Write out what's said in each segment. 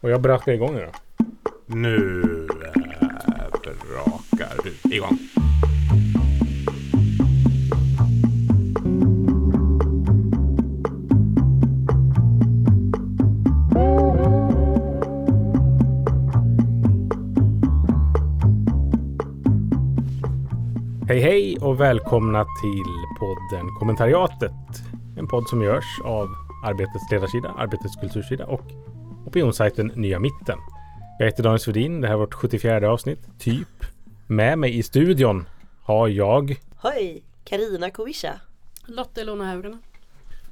Och jag brakar igång nu då. Nu brakar du igång. Hej hej och välkomna till podden Kommentariatet. En podd som görs av Arbetets ledarsida, Arbetets kultursida och opinionssajten Nya Mitten. Jag heter Daniel Svedin. Det här är vårt 74 avsnitt, typ. Med mig i studion har jag Hej! Karina Kovisha. Lotta Ilona Häuren.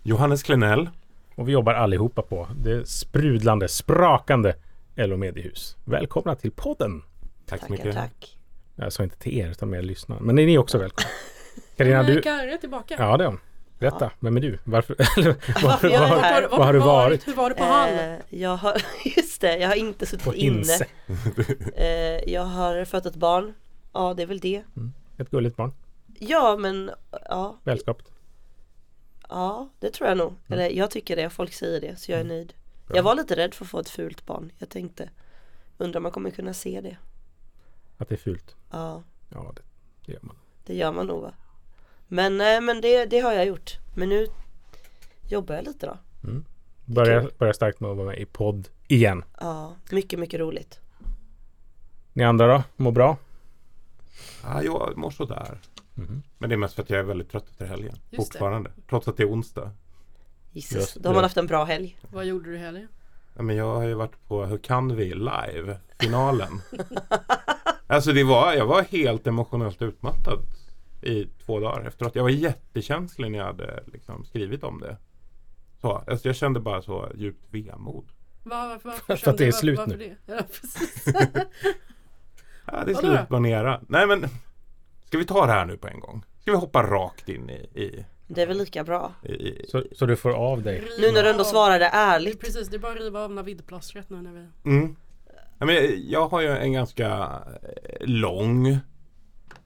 Johannes Klenell. och vi jobbar allihopa på det sprudlande, sprakande LO Mediehus. Välkomna till podden! Tack så mycket. tack. Jag sa inte till er utan mer lyssnare. Men är ni också välkomna? Carina, Men du... Karre är tillbaka. Ja, det är hon. Berätta, vem är du? Varför? Varför är var, här? var har du varit? Hur var det på Hall? Eh, jag har, just det, jag har inte suttit På inne. Eh, jag har fött ett barn. Ja, det är väl det. Ett gulligt barn. Ja, men ja, Välskapt. ja, det tror jag nog. Mm. Eller jag tycker det, folk säger det, så jag är nöjd. Jag var lite rädd för att få ett fult barn. Jag tänkte, undrar om man kommer kunna se det. Att det är fult. Ja, Ja, det, det gör man. det gör man nog va. Men, eh, men det, det har jag gjort. Men nu jobbar jag lite då. Börja, börja starkt med att vara med i podd igen. Ja, mycket, mycket roligt. Ni andra då? Mår bra? Ja, jag mår sådär. Mhm. Men det är mest för att jag är väldigt trött efter helgen. det. Fortfarande. Trots att det är onsdag. Jesus, Just då har man det. haft en bra helg. Vad gjorde du i helgen? Ja, men jag har ju varit på Hur kan vi live? Finalen. alltså det var, jag var helt emotionellt utmattad i två dagar efteråt. Jag var jättekänslig när jag hade liksom, skrivit om det. Så, alltså jag kände bara så djupt vemod. Var, varför, varför, För att det är varför- slut varför nu. Det? Ja, precis. Ja, det är slut på Nera. Nej men Ska vi ta det här nu på en gång? Ska vi hoppa rakt in i, i, Det är väl lika bra. Så, så du får av dig. Nu när du ändå svarade Det är ärligt. Precis, det är bara att riva av Navidplåstret nu när vi... Mm. Ja, men jag har ju en ganska eh,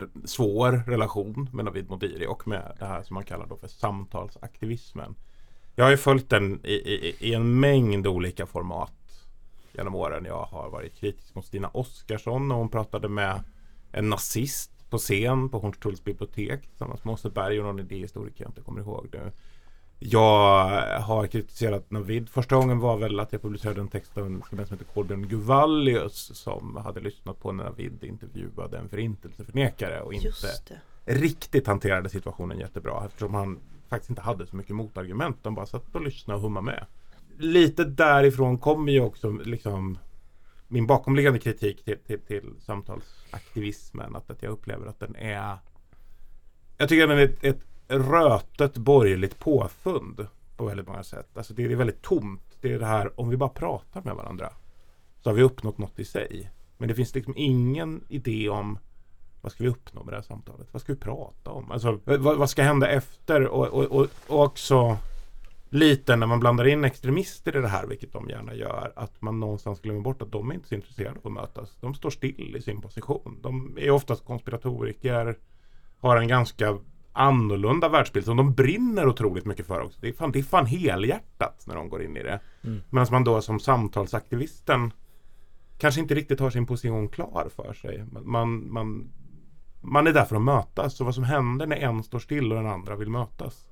lång svår relation med Navid Modiri och med det här som man kallar då för samtalsaktivismen. Jag har ju följt den i, i, i en mängd olika format genom åren. Jag har varit kritisk mot Stina Oskarsson när hon pratade med en nazist på scen på Hornstulls bibliotek tillsammans med Åse Berg och någon idéhistoriker jag inte kommer ihåg nu. Jag har kritiserat Navid. Första gången var väl att jag publicerade en text av en skribent som heter Kolbjörn Guvallius som hade lyssnat på när Navid intervjuade en förintelseförnekare och inte riktigt hanterade situationen jättebra eftersom han faktiskt inte hade så mycket motargument. De bara satt och lyssnade och hummade med. Lite därifrån kommer ju också liksom min bakomliggande kritik till, till, till samtalsaktivismen. Att, att jag upplever att den är Jag tycker att den är ett, ett rötet borgerligt påfund på väldigt många sätt. Alltså det är väldigt tomt. Det är det här om vi bara pratar med varandra så har vi uppnått något i sig. Men det finns liksom ingen idé om vad ska vi uppnå med det här samtalet? Vad ska vi prata om? Alltså, vad, vad ska hända efter? Och, och, och, och också lite när man blandar in extremister i det här, vilket de gärna gör, att man någonstans glömmer bort att de är inte så intresserade av att mötas. De står still i sin position. De är oftast konspiratoriker, har en ganska annorlunda världsbild som de brinner otroligt mycket för också. Det är fan, det är fan helhjärtat när de går in i det. Mm. Medan man då som samtalsaktivisten kanske inte riktigt har sin position klar för sig. Man, man, man är där för att mötas och vad som händer när en står still och den andra vill mötas.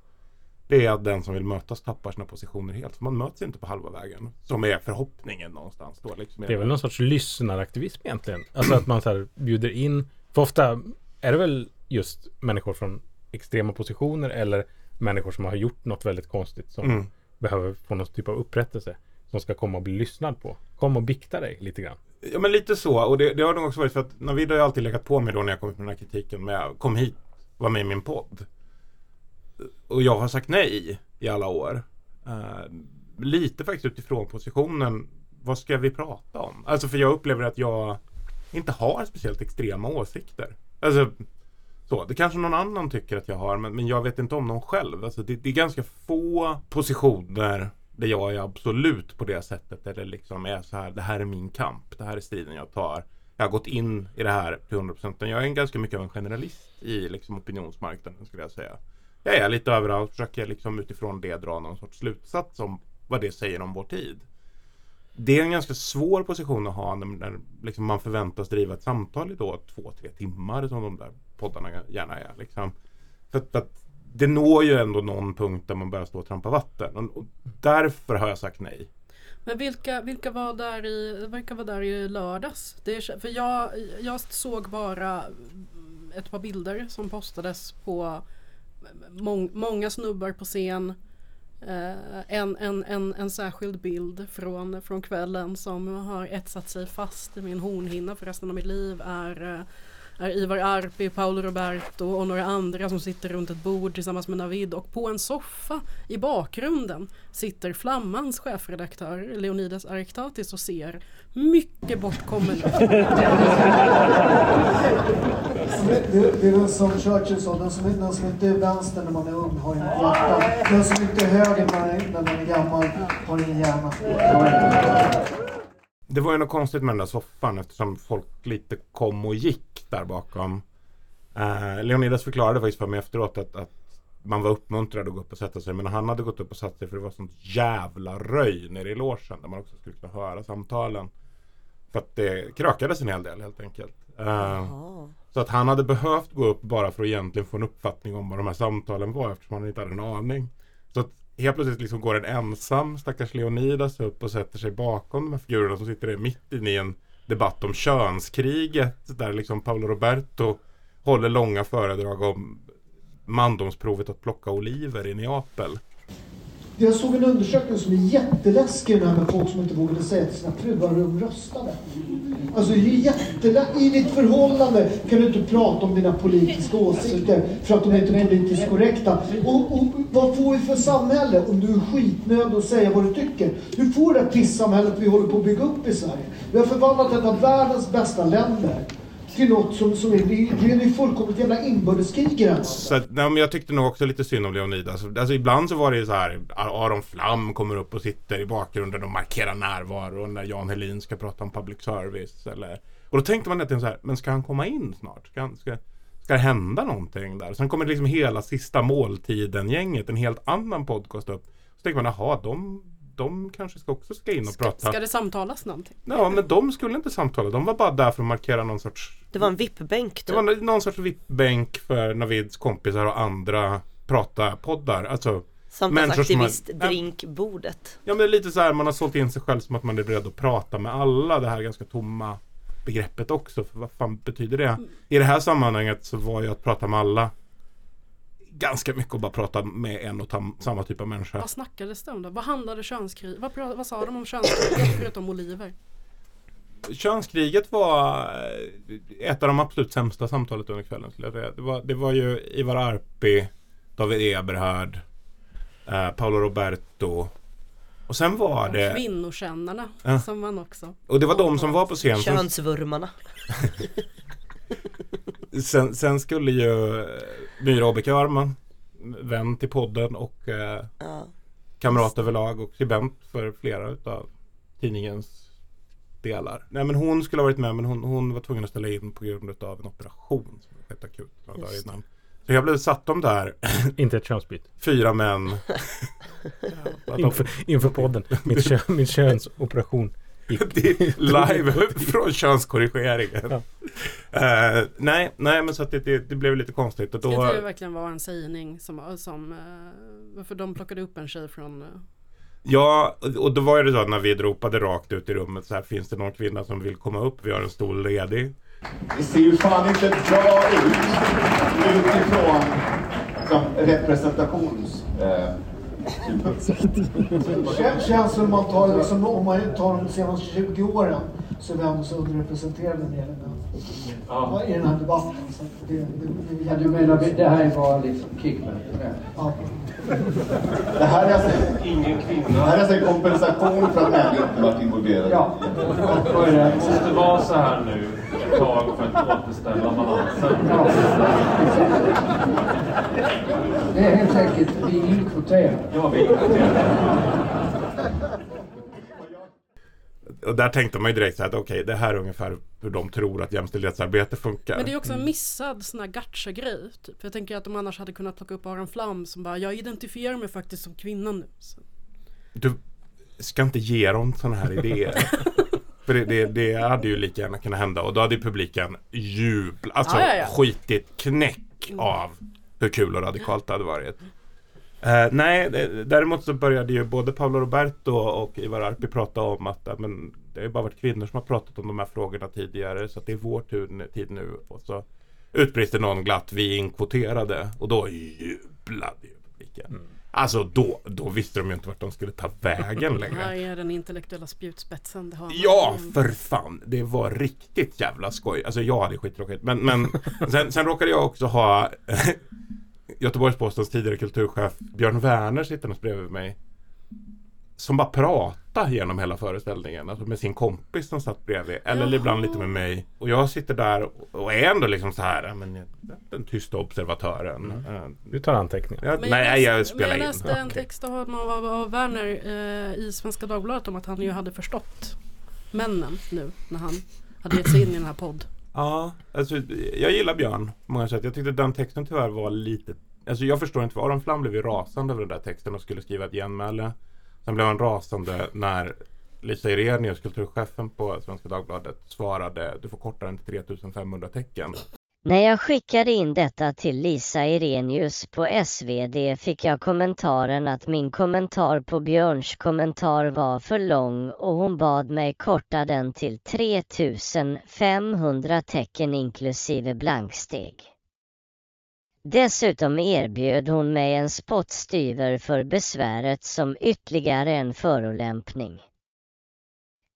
Det är att den som vill mötas tappar sina positioner helt. Man möts inte på halva vägen. Som är förhoppningen någonstans. Då, liksom. Det är väl någon sorts lyssnaraktivism egentligen. Alltså att man så bjuder in. För ofta är det väl just människor från extrema positioner eller människor som har gjort något väldigt konstigt som Mm. behöver få någon typ av upprättelse. Som ska komma och bli lyssnad på. Kom och bikta dig lite grann. Ja men lite så och det, det har nog också varit för att Navid har ju alltid legat på mig då när jag kommit med den här kritiken med kom hit, var med i min podd. Och jag har sagt nej i alla år. Eh, lite faktiskt utifrån positionen, vad ska vi prata om? Alltså för jag upplever att jag inte har speciellt extrema åsikter. Alltså så, det kanske någon annan tycker att jag har men, men jag vet inte om någon själv. Alltså det, det är ganska få positioner där jag är absolut på det sättet. Där det liksom är så här, det här är min kamp. Det här är striden jag tar. Jag har gått in i det här till 100%. Men jag är en ganska mycket av en generalist i liksom opinionsmarknaden skulle jag säga. Jag är lite överallt, försöker liksom utifrån det dra någon sorts slutsats om vad det säger om vår tid. det är en ganska svår position att ha när, när liksom man förväntas driva ett samtal i då två, tre timmar som de där poddarna gärna är. Liksom. För, att, för att det når ju ändå någon punkt där man börjar stå och trampa vatten. Och, och därför har jag sagt nej. Men vilka, vilka, var där i, vilka var där i lördags? Det är, för jag, jag såg bara ett par bilder som postades på mång, många snubbar på scen. Eh, en, en, en, en särskild bild från, från kvällen som har etsat sig fast i min hornhinna för resten av mitt liv är eh, är Ivar Arpi, Paolo Roberto och några andra som sitter runt ett bord tillsammans med Navid och på en soffa i bakgrunden sitter Flammans chefredaktör Leonidas Ariktatis och ser mycket bortkommen ut. Det, det, är väl som Churchill sa, den som, den som inte är vänster när man är ung har ingen hjärta. Den som inte är höger när man är, när man är gammal har ingen hjärna. Det var ju något konstigt med den där soffan eftersom folk lite kom och gick där bakom. Eh, Leonidas förklarade faktiskt för mig efteråt att, att man var uppmuntrad att gå upp och sätta sig. Men han hade gått upp och satt sig för det var sånt jävla röj nere i logen där man också skulle kunna höra samtalen. För att det krökades en hel del helt enkelt. Jaha. så att han hade behövt gå upp bara för att egentligen få en uppfattning om vad de här samtalen var eftersom han inte hade en aning. Så att helt plötsligt liksom går en ensam stackars Leonidas upp och sätter sig bakom de här figurerna som sitter där mitt inne i en debatt om könskriget där liksom Paolo Roberto håller långa föredrag om mandomsprovet att plocka oliver i Neapel. Jag såg en undersökning som är jätteläskig, den här med folk som inte vågade säga till sina fruar hur de röstade. Alltså det är jättelä- I ditt förhållande kan du inte prata om dina politiska åsikter för att de är inte är politiskt korrekta. Och, och vad får vi för samhälle om du är skitnödig och säger vad du tycker? Du får det här pissamhället vi håller på att bygga upp i Sverige. Vi har förvandlat ett av världens bästa länder till något som, som är, det är ju fullkomligt jävla inbördeskrig i det här. Så att, nej, men jag tyckte nog också lite synd om Leonidas. Alltså ibland så var det ju så här Aron Flam kommer upp och sitter i bakgrunden och markerar närvaro när Jan Helin ska prata om public service. Eller, och då tänkte man nästan så här, men ska han komma in snart? Ska, han, ska, ska det hända någonting där? Sen kommer liksom hela sista måltiden-gänget, en helt annan podcast upp. Så tänker man, jaha, de, de kanske ska också ska in och Ska, prata. ska det samtalas någonting? Ja, men de skulle inte samtala. De var bara där för att markera någon sorts Det var en vippbänk det typ. var någon sorts vippbänk för Navids kompisar och andra prata-poddar. Alltså, människor som har- Samtalsaktivist, drinkbordet. ja men det är lite så här, man har sålt in sig själv som att man är beredd att prata med alla. Det här ganska tomma begreppet också. För vad fan betyder det? I det här sammanhanget så var ju att prata med alla ganska mycket att bara prata med en och tam- samma typ av människa. Vad snackades det om då? Vad handlade könskrig? Vad, vad sa de om könskriget förutom oliver? Könskriget var eh, ett av de absolut sämsta samtalet under kvällen skulle jag säga. Det var, det var ju Ivar Arpi, David Eberhard, eh, Paolo Roberto och sen var det Kvinnokännarna Ja. som man också och det var de som var på scen. Sen, Könsvurmarna. sen, sen skulle ju eh, Myra Obeke Öhrman, vän till podden och eh, Ja. kamrat överlag och skribent för flera utav tidningens delar. Nej men hon skulle ha varit med men hon, hon var tvungen att ställa in på grund av en operation som skett akut några dagar innan. Så jag blev satt de där, Inte ett könsbyte. fyra män. Ja, Inför, inför podden. Min, kö, min könsoperation live från könskorrigeringen. Ja. Eh, nej, nej men så att det, det, det blev lite konstigt. Och Jag tror det då, verkligen var en sägning som, som eh, för de plockade upp en tjej från eh, ja, och då var det så att när vi ropade rakt ut i rummet så här, finns det någon kvinna som vill komma upp? Vi har en stol ledig. Det ser ju fan inte bra ut utifrån som representations... Eh. Kän- Känns som man tar, liksom, om man tar de senaste 20 åren så är vi ändå så underrepresenterade när det gäller den- i den här debatten. Så att det, det, det, Ja, du menar det här är bara liksom kickback? ja. Det här är alltså, det här är alltså en kompensation för att män inte varit involverade. Ja, är det? Det måste vara så här nu ett tag för att återställa balansen. Ja, det är helt enkelt, vi är inkvoterade. Jag vill Och där tänkte man ju direkt så här att okej, det här är ungefär hur de tror att jämställdhetsarbete funkar. Men det är också en missad sån här gacha-grej. Typ. Jag tänker att de annars hade kunnat plocka upp Aron Flam som bara Jag identifierar mig faktiskt som kvinna nu. Så, Du, ska inte ge dem sådana här idéer. För det, det, det hade ju lika gärna kunnat hända och då hade ju publiken jublat, alltså Ja, ja, ja. skitit knäck av hur kul och radikalt det hade varit. Eh, nej, däremot så började ju både Paolo Roberto och Ivar Arpi prata om att men, det har bara varit kvinnor som har pratat om de här frågorna tidigare så att det är vår tur, tid nu. Och så utbrister någon glatt, vi är inkvoterade och då jublade ju publiken. Alltså då, då visste de ju inte vart de skulle ta vägen Här längre. är den intellektuella spjutspetsen. Det har man. Ja, Mm. för fan. Det var riktigt jävla skoj. Alltså jag hade skittråkigt. Men, men sen, sen råkade jag också ha Göteborgs-Postens tidigare kulturchef Björn Werner sittandes bredvid mig. Som bara pratade genom hela föreställningen. Alltså med sin kompis som satt bredvid. Eller Jaha. ibland lite med mig. Och jag sitter där och är ändå liksom så här. Men, den tysta observatören. Eh, Du tar anteckningar. Jag, Men nej, jag spelar men in. Jag läste en Okej. text av av, av Werner eh, i Svenska Dagbladet om att han ju hade förstått männen nu när han hade gett sig in i den här podd. Ja, alltså jag gillar Björn på många sätt. Jag tyckte den texten tyvärr var lite Alltså jag förstår inte, för Aron Flam blev ju rasande över den där texten och skulle skriva ett genmäle. Sen blev han rasande när Lisa Irenius, kulturchefen på Svenska Dagbladet, svarade Du får korta den till 3500 tecken. När jag skickade in detta till Lisa Irenius på SvD fick jag kommentaren att min kommentar på Björns kommentar var för lång och hon bad mig korta den till 3500 tecken inklusive blanksteg. Dessutom erbjöd hon mig en spottstyver för besväret som ytterligare en förolämpning.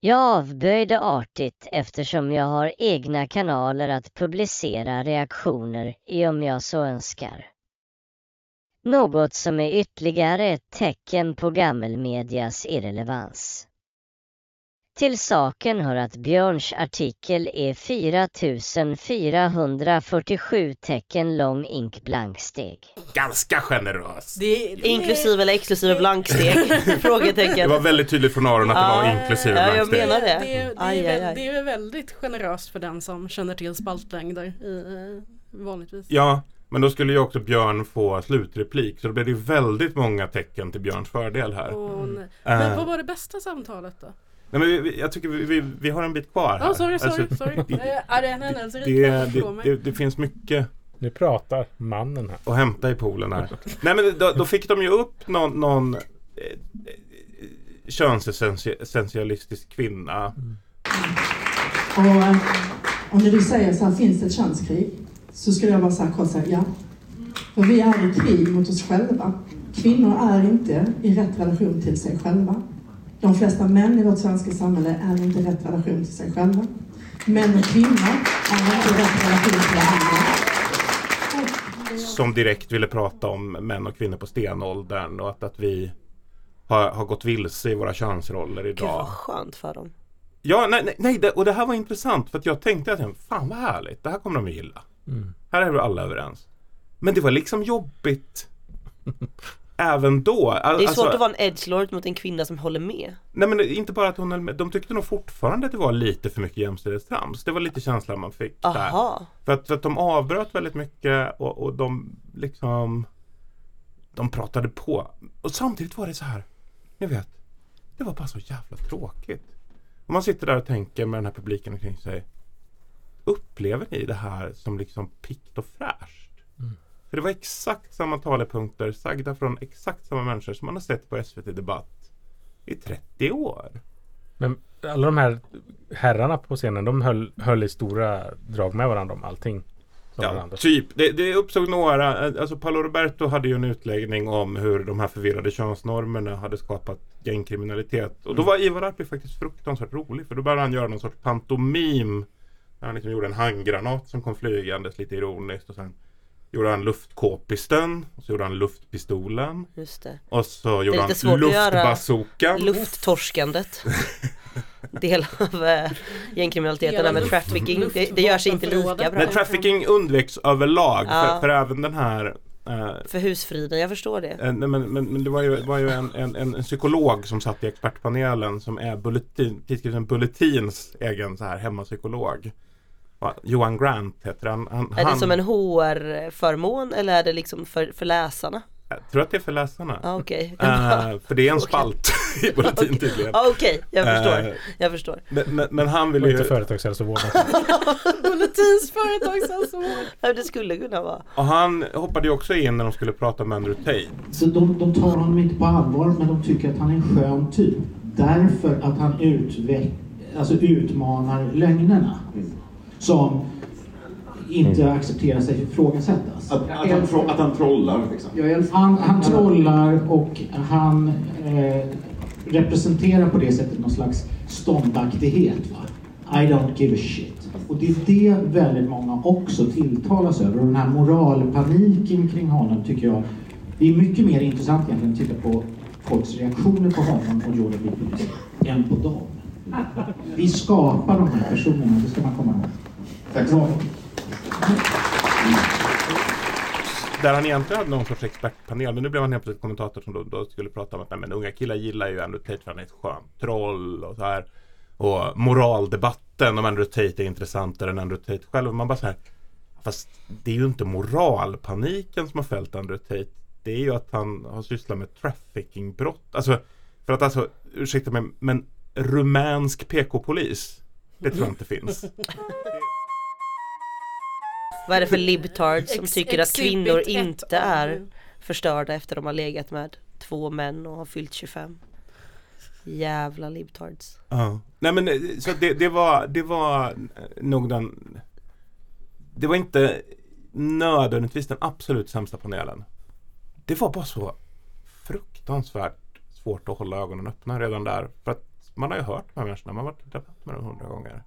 Jag avböjde artigt eftersom jag har egna kanaler att publicera reaktioner i om jag så önskar. Något som är ytterligare ett tecken på gammelmedias irrelevans. Till saken hör att Björns artikel är 4447 tecken lång ink blanksteg. Ganska generös! Det, det, Inklusive eller exklusive blanksteg? Det Frågetecken. var väldigt tydligt från Aron att det var inklusive ja, jag blanksteg. menar det. Det, det, Aj, är, aj, aj. det är väldigt generöst för den som känner till spaltlängder i, eh, vanligtvis. Ja, men då skulle ju också Björn få slutreplik. Så då blev det väldigt många tecken till Björns fördel här. Och, nej. Eh. Men vad var det bästa samtalet då? Nej, men vi, vi, jag tycker vi, vi, vi har en bit kvar här. Ja, sorry, sorry, Alltså, sorry. det- Eh, Är det en händelserik det, det, mig. det, finns mycket Nu pratar mannen här. att hämta i poolen här. Nej men då, då fick de ju upp någon, någon eh, eh, könsessentialistisk kvinna. Och eh, om när du säger så här, finns det ett könskrig? Så skulle jag bara säga kort säga ja. För vi är i krig mot oss själva. Kvinnor är inte i rätt relation till sig själva. De flesta män i vårt svenska samhälle är inte i rätt relation till sig själva. Män och kvinnor är inte i rätt relation till varandra. Som direkt ville prata om män och kvinnor på stenåldern och att, att vi har, har gått vilse i våra könsroller Gud vad idag. skönt för dem. Ja, nej, nej, nej det, och det här var intressant för att jag tänkte att fan vad härligt, det här kommer de att gilla. Här är vi alla överens. Men det var liksom jobbigt även då. Al- Det är alltså- svårt att vara en edgelord mot en kvinna som håller med. Nej men inte bara att hon höll med, de tyckte nog fortfarande att det var lite för mycket jämställdhetstrams. Det var lite känslan man fick där. Aha. För att, för att de avbröt väldigt mycket och, och de liksom De pratade på. Och samtidigt var det så här. Ni vet. Det var bara så jävla tråkigt. Om man sitter där och tänker med den här publiken omkring sig. Upplever ni det här som liksom pikt och fräscht? För det var exakt samma talepunkter sagda från exakt samma människor som man har sett på SVT Debatt i 30 år. Men alla de här herrarna på scenen, de höll, höll i stora drag med varandra om allting. Ja, varandra. typ. Det, det uppstod några, alltså Paolo Roberto hade ju en utläggning om hur de här förvirrade könsnormerna hade skapat gängkriminalitet. Och då var Ivar Arpi faktiskt fruktansvärt rolig för då började han göra någon sorts pantomim. Där han liksom gjorde en handgranat som kom flygandes lite ironiskt och sen gjorde han luftkåpisten och så gjorde han luftpistolen Just det. och så Det är gjorde han luftbazookan. lufttorskandet. Del av äh, gängkriminaliteten Hela där med luft- trafficking. Det, det görs inte lika bra. Men trafficking undveks överlag Ja. för, för även den här eh, För husfriden, jag förstår det. Eh, nej, men, men, men det var ju, var ju en, en, en, en psykolog som satt i expertpanelen som är bulletin, tidskriften Bulletins egen så här hemmapsykolog. Johan Grant heter han. han Är det han- som en HR-förmån eller är det liksom för, för läsarna? Jag tror att det är för läsarna. Ja, okej. Eh, för det är en spalt i Bulletin tydligen. Ja, okej, jag förstår. Eh, Jag förstår. Men, men, men han vill Och inte ju... företagshälsovården. Bulletins företagshälsovård. Ja, det skulle kunna vara. Och han hoppade ju också in när de skulle prata med Andrew Tate. Så de, de tar honom inte på allvar men de tycker att han är en skön typ. Därför att han utveck, alltså utmanar lögnerna. Som inte accepterar sig ifrågasättas. Att, att, han, tro, att han trollar liksom. Jag älskar Han, han trollar och han eh, representerar på det sättet någon slags ståndaktighet. Va? I don't give a shit. Och det är det väldigt många också tilltalas över. Och den här moralpaniken kring honom tycker jag det är mycket mer intressant egentligen att titta på folks reaktioner på honom och Jordan B. Än på dem. Vi skapar de här personerna, det ska man komma ihåg. Tack så mycket. Där han egentligen hade någon sorts expertpanel. Men nu blev han helt plötsligt kommentator som då, då skulle prata om att nej, men unga killar gillar ju Andrew Tate för han är ett skönt troll och så här. Och moraldebatten om Andrew Tate är intressantare än Andrew Tate själv. Man bara så här. Fast det är ju inte moralpaniken som har fällt Andrew Tate. Det är ju att han har sysslat med traffickingbrott. Alltså, för att alltså, ursäkta mig, men rumänsk PK-polis. Det tror jag inte finns. Vad är det för libtards som tycker att kvinnor inte är förstörda efter de har legat med två män och har fyllt 25? Jävla libtards. Ja. Nej men eh, så det, det var det var eh, nog den Det var inte nödvändigtvis den absolut sämsta panelen. Det var bara så fruktansvärt svårt att hålla ögonen öppna redan där. För att man har ju hört de här människorna, man har varit i med dem hundra gånger.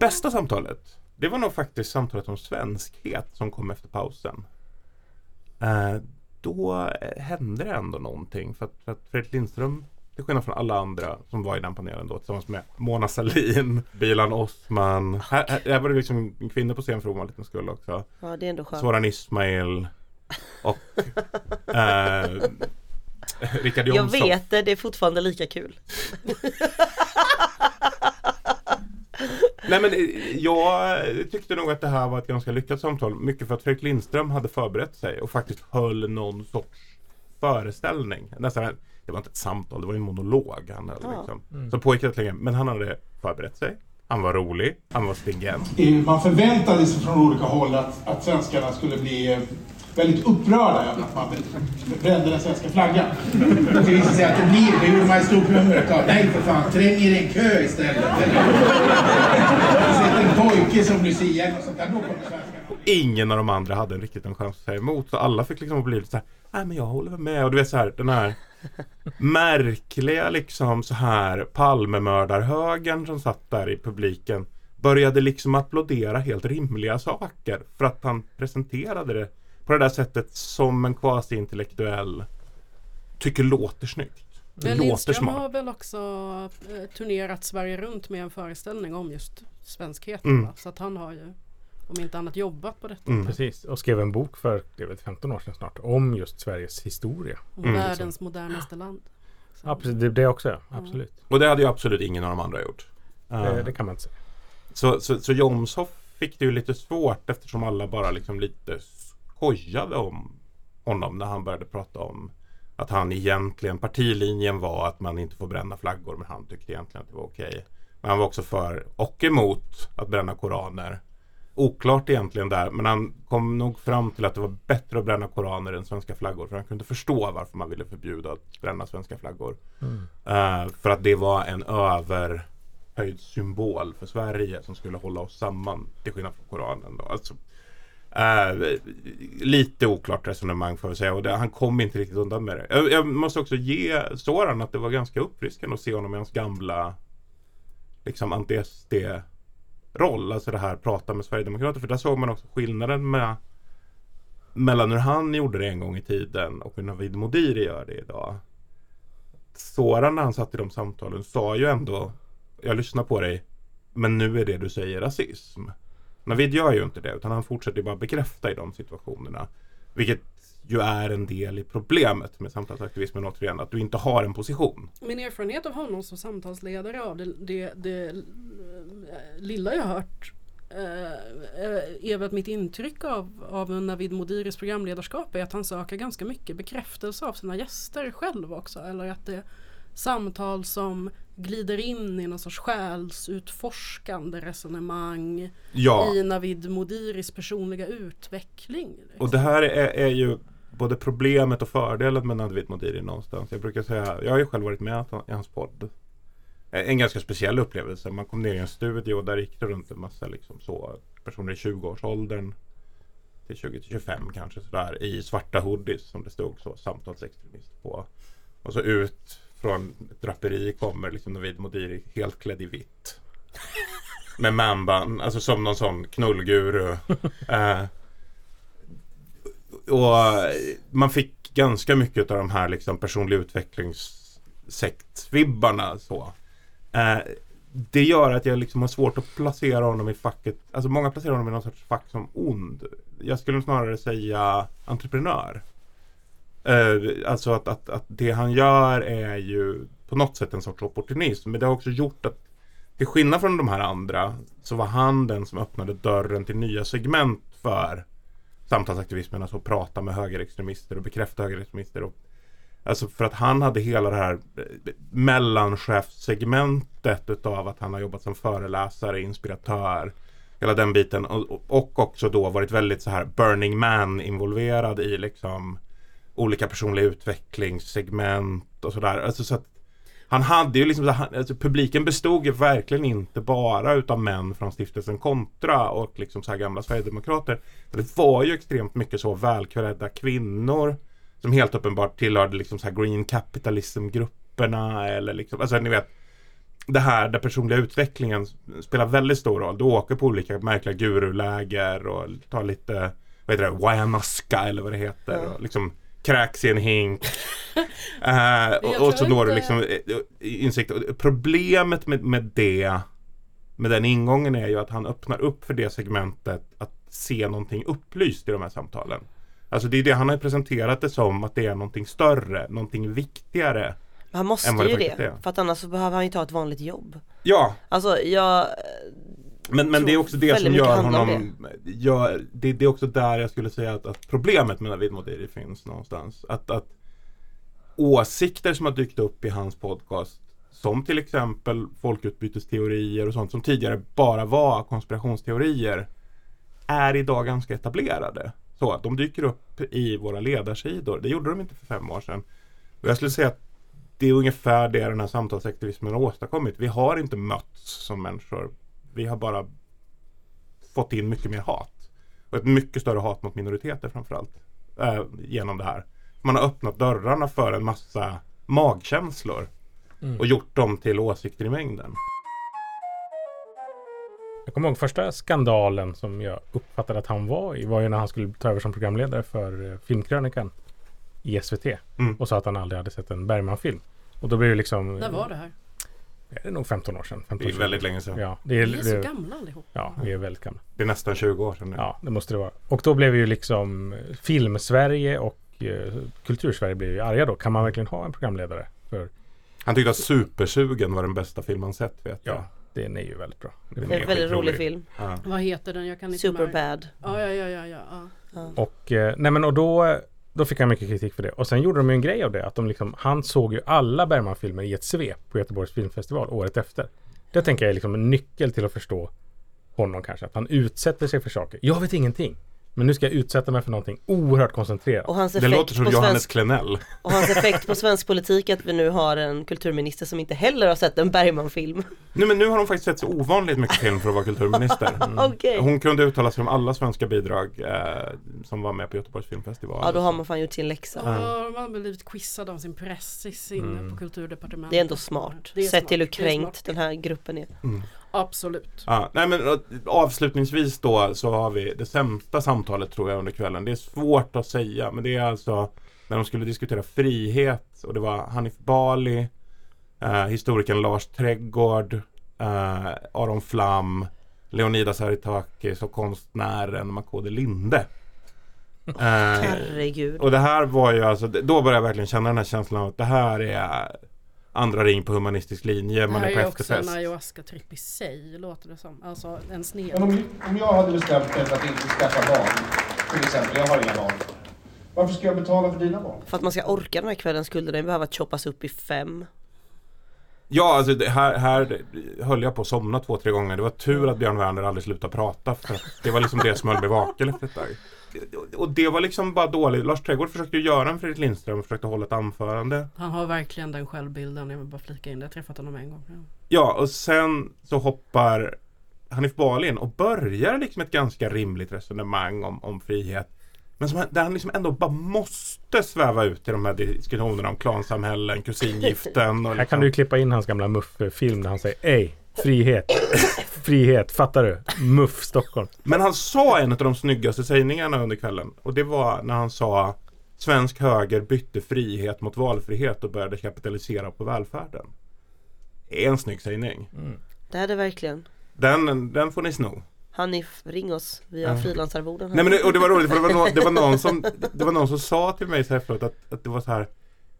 Bästa samtalet, det var nog faktiskt samtalet om svenskhet som kom efter pausen. Eh, då hände det ändå någonting. För att, för att Fredrik Lindström, till skillnad från alla andra som var i den panelen då, tillsammans med Mona Sahlin, Bilan Osman. Här, här, här var det liksom kvinnor på scen för ovanlighetens skull också. Ja det är ändå skönt. Soran Ismail och eh, Richard Jag Jomshof. vet det, det är fortfarande lika kul. Nej men eh, jag tyckte nog att det här var ett ganska lyckat samtal. Mycket för att Fredrik Lindström hade förberett sig och faktiskt höll någon sorts föreställning. Nästan, det var inte ett samtal, det var en monolog. Han höll, Ja. liksom. Mm. Som pågick rätt länge. Men han hade förberett sig. Han var rolig. Han var stringent. Eh, Man förväntade sig från olika håll att, att svenskarna skulle bli eh, väldigt upprörda över att man brände den svenska flaggan. Och det visade sig att det blir, det gjorde man ett stort nummer utav. Nej för fan, träng er i en kö istället. Sätt en pojke som Lucia eller något sånt där, då kommer svenskarna. Ingen av de andra hade en riktigt en chans att säga emot. Så alla fick liksom bli lite så här. Nej men jag håller väl med. Och du vet så här den här märkliga liksom så här Palmemördarhögern som satt där i publiken började liksom applådera helt rimliga saker för att han presenterade det på det där sättet som en quasi-intellektuell tycker låter snyggt. Det Men låter Lindström smart. har väl också eh, turnerat Sverige runt med en föreställning om just svenskhet. Mm. Så att han har ju om inte annat jobbat på detta. Mm. Precis, och skrev en bok för det väl 15 år sedan snart om just Sveriges historia. Och Världens modernaste land. Ja, precis. Det, det också, ja. Absolut. Och det hade ju absolut ingen av de andra gjort. Det, det kan man inte säga. Så, så, så Jomshof fick det ju lite svårt eftersom alla bara liksom lite skojade om honom när han började prata om att han egentligen, partilinjen var att man inte får bränna flaggor men han tyckte egentligen att det var okej. Men han var också för och emot att bränna koraner. Oklart egentligen där men han kom nog fram till att det var bättre att bränna koraner än svenska flaggor för han kunde förstå varför man ville förbjuda att bränna svenska flaggor. Mm. Eh, för att det var en överhöjd symbol för Sverige som skulle hålla oss samman till skillnad från Koranen. Då. Alltså, eh, lite oklart resonemang får jag säga och det, han kom inte riktigt undan med det. Jag, jag måste också ge Soran att det var ganska uppfriskande att se honom i hans gamla liksom anti-SD roll, alltså det här prata med Sverigedemokrater. För där såg man också skillnaden med mellan hur han gjorde det en gång i tiden och hur Navid Modiri gör det idag. Soran när han satt i de samtalen sa ju ändå Jag lyssnar på dig Men nu är det du säger rasism. Navid gör ju inte det utan han fortsätter ju bara bekräfta i de situationerna. Vilket ju är en del i problemet med samtalsaktivismen återigen. Att du inte har en position. Min erfarenhet av honom som samtalsledare av det, det, det eh, lilla jag har hört eh, eh, är väl att mitt intryck av, av Navid Modiris programledarskap är att han söker ganska mycket bekräftelse av sina gäster själv också. Eller att det är samtal som glider in i någon sorts själsutforskande resonemang Ja. i Navid Modiris personliga utveckling. Och det här är, är ju både problemet och fördelen med Navid Modiri någonstans. Jag brukar säga, jag har ju själv varit med i hans podd. En ganska speciell upplevelse. Man kom ner i en studio och där gick det runt en massa liksom så personer i 20-årsåldern till 20-25 kanske sådär i svarta hoodies som det stod så samtalsextremist på. Och så ut från ett draperi kommer liksom Navid Modiri helt klädd i vitt. Med manband, alltså som någon sån knullguru. Eh, och man fick ganska mycket av de här liksom personlig utvecklingssektvibbarna så. Eh, det gör att jag liksom har svårt att placera honom i facket. Alltså många placerar honom i någon sorts fack som ond. Jag skulle snarare säga entreprenör. Eh, alltså att, att, att det han gör är ju på något sätt en sorts opportunism. Men det har också gjort att till skillnad från de här andra så var han den som öppnade dörren till nya segment för samtalsaktivismen. Alltså att prata med högerextremister och bekräfta högerextremister. Och, alltså för att han hade hela det här eh, mellanchefssegmentet utav att han har jobbat som föreläsare, inspiratör. Hela den biten och, och också då varit väldigt så här Burning Man involverad i liksom olika personliga utvecklingssegment och sådär. Alltså så att han hade ju liksom, alltså publiken bestod ju verkligen inte bara utav män från stiftelsen Kontra och liksom så här gamla Sverigedemokrater. Det var ju extremt mycket så välklädda kvinnor som helt uppenbart tillhörde liksom så här green capitalism-grupperna eller liksom, alltså ni vet det här där personliga utvecklingen spelar väldigt stor roll. Du åker på olika märkliga guruläger och tar lite, vad heter det, wayamaska eller vad det heter. Ja. Och liksom kräks i en hink. Eh, och, och så når du liksom eh, insikt. Och Problemet med, med det, med den ingången är ju att han öppnar upp för det segmentet att se någonting upplyst i de här samtalen. Alltså det är det han har presenterat det som att det är någonting större, någonting viktigare. Han måste ju det. är. För att annars så behöver han ju ta ett vanligt jobb. Ja, Alltså jag Men, men det är också det som gör honom gör, det, det är också där jag skulle säga att, att problemet med Navid Modiri finns någonstans. Att, att åsikter som har dykt upp i hans podcast som till exempel folkutbytesteorier och sånt som tidigare bara var konspirationsteorier är idag ganska etablerade. Så att de dyker upp i våra ledarsidor. Det gjorde de inte för fem år sedan. Och jag skulle säga att det är ungefär det den här samtalsaktivismen har åstadkommit. Vi har inte mötts som människor. Vi har bara fått in mycket mer hat. Och ett mycket större hat mot minoriteter framförallt. Eh, genom det här. Man har öppnat dörrarna för en massa magkänslor. Mm. Och gjort dem till åsikter i mängden. Jag kommer ihåg första skandalen som jag uppfattade att han var i var ju när han skulle ta över som programledare för eh, Filmkrönikan i SVT Mm. och sa att han aldrig hade sett en Bergman-film. Och då blev det liksom... När var det här? Det är nog 15 år sedan. 15, Det är 20 väldigt länge sedan. Ja, det är, Vi är så det, gamla allihop. ja, vi är väldigt gamla. Det är nästan 20 år sedan nu. Ja, det måste det vara. Och då blev ju liksom eh, Film-Sverige och eh, Kultursverige blev ju arga då. Kan man verkligen ha en programledare? För Han tyckte att Supersugen var den bästa film han sett vet jag. ja, den är ju väldigt bra. Det är en väldigt skitrolig. rolig film. Ja. Vad heter den? Jag kan inte. Superbad. Ja, ja, ja, ja, ja. ja. Och, eh, nej men och då, då fick han mycket kritik för det. Och sen gjorde de ju en grej av det. Att de liksom, han såg ju alla Bergman-filmer i ett svep på Göteborgs filmfestival året efter. Det tänker jag är liksom en nyckel till att förstå honom kanske. Att han utsätter sig för saker. Jag vet ingenting. Men nu ska jag utsätta mig för någonting oerhört koncentrerat. Och hans Det låter som Johannes svensk Klenell. Och hans effekt på svensk politik är att vi nu har en kulturminister som inte heller har sett en Bergman-film. Nej men nu har de faktiskt sett så ovanligt mycket film för att vara kulturminister. Okej. Hon kunde uttala sig om alla svenska bidrag eh, som var med på Göteborgs filmfestival. Ja då har man fan gjort sin läxa. Ja, man har blivit quizad av sin pressis inne Mm. på kulturdepartementet. Det är ändå smart. Det är Sett smart. till hur kränkt den här gruppen är. Absolut. Ja, nej men avslutningsvis då så har vi det sämsta samtalet tror jag under kvällen. Det är svårt att säga men det är alltså när de skulle diskutera frihet och det var Hanif Bali, eh, historikern Lars Trädgård, eh, Aron Flam, Leonidas Aritakis och konstnären Makode Linde. Eh, Herregud. och det här var ju alltså, då började jag verkligen känna den här känslan av att det här är andra ring på humanistisk linje, Det man här är på är också en efterfest. ayahuasca-tripp i sig, låter det som. Alltså en sned. Men om, om jag hade bestämt mig för att inte skaffa barn, till exempel, jag har inga barn. Varför ska jag betala för dina barn? För att man ska orka den här kvällen skulle den behöva choppas upp i fem. Ja, alltså det här, här höll jag på att somna två, tre gånger. Det var tur att Björn Werner aldrig slutade prata. För det var liksom det som höll mig vaken efter ett tag. Och det var liksom bara dåligt. Lars Trädgård försökte ju göra en Fredrik Lindström och försökte hålla ett anförande. Han har verkligen den självbilden, jag vill bara flika in det. Jag har träffat honom en gång. Ja. Ja, och sen så hoppar Hanif Bali in och börjar liksom ett ganska rimligt resonemang om, om frihet. Men som, han- där han liksom ändå bara måste sväva ut i de här diskussionerna om klansamhällen, kusingiften och Här liksom. kan du klippa in hans gamla Muff-film där han säger Ej, frihet, frihet, fattar du? Muff Stockholm. Men han sa en av de snyggaste sägningarna under kvällen och det var när han sa Svensk höger bytte frihet mot valfrihet och började kapitalisera på välfärden. Det är en snygg sägning. Det är det verkligen. Den, den får ni sno. Hanif, ring oss. Vi har Ja. frilansarvoden här. Nej men det, och det var roligt för det var, någon, det var, någon, som, det var någon som sa till mig så här efteråt att, att det var så här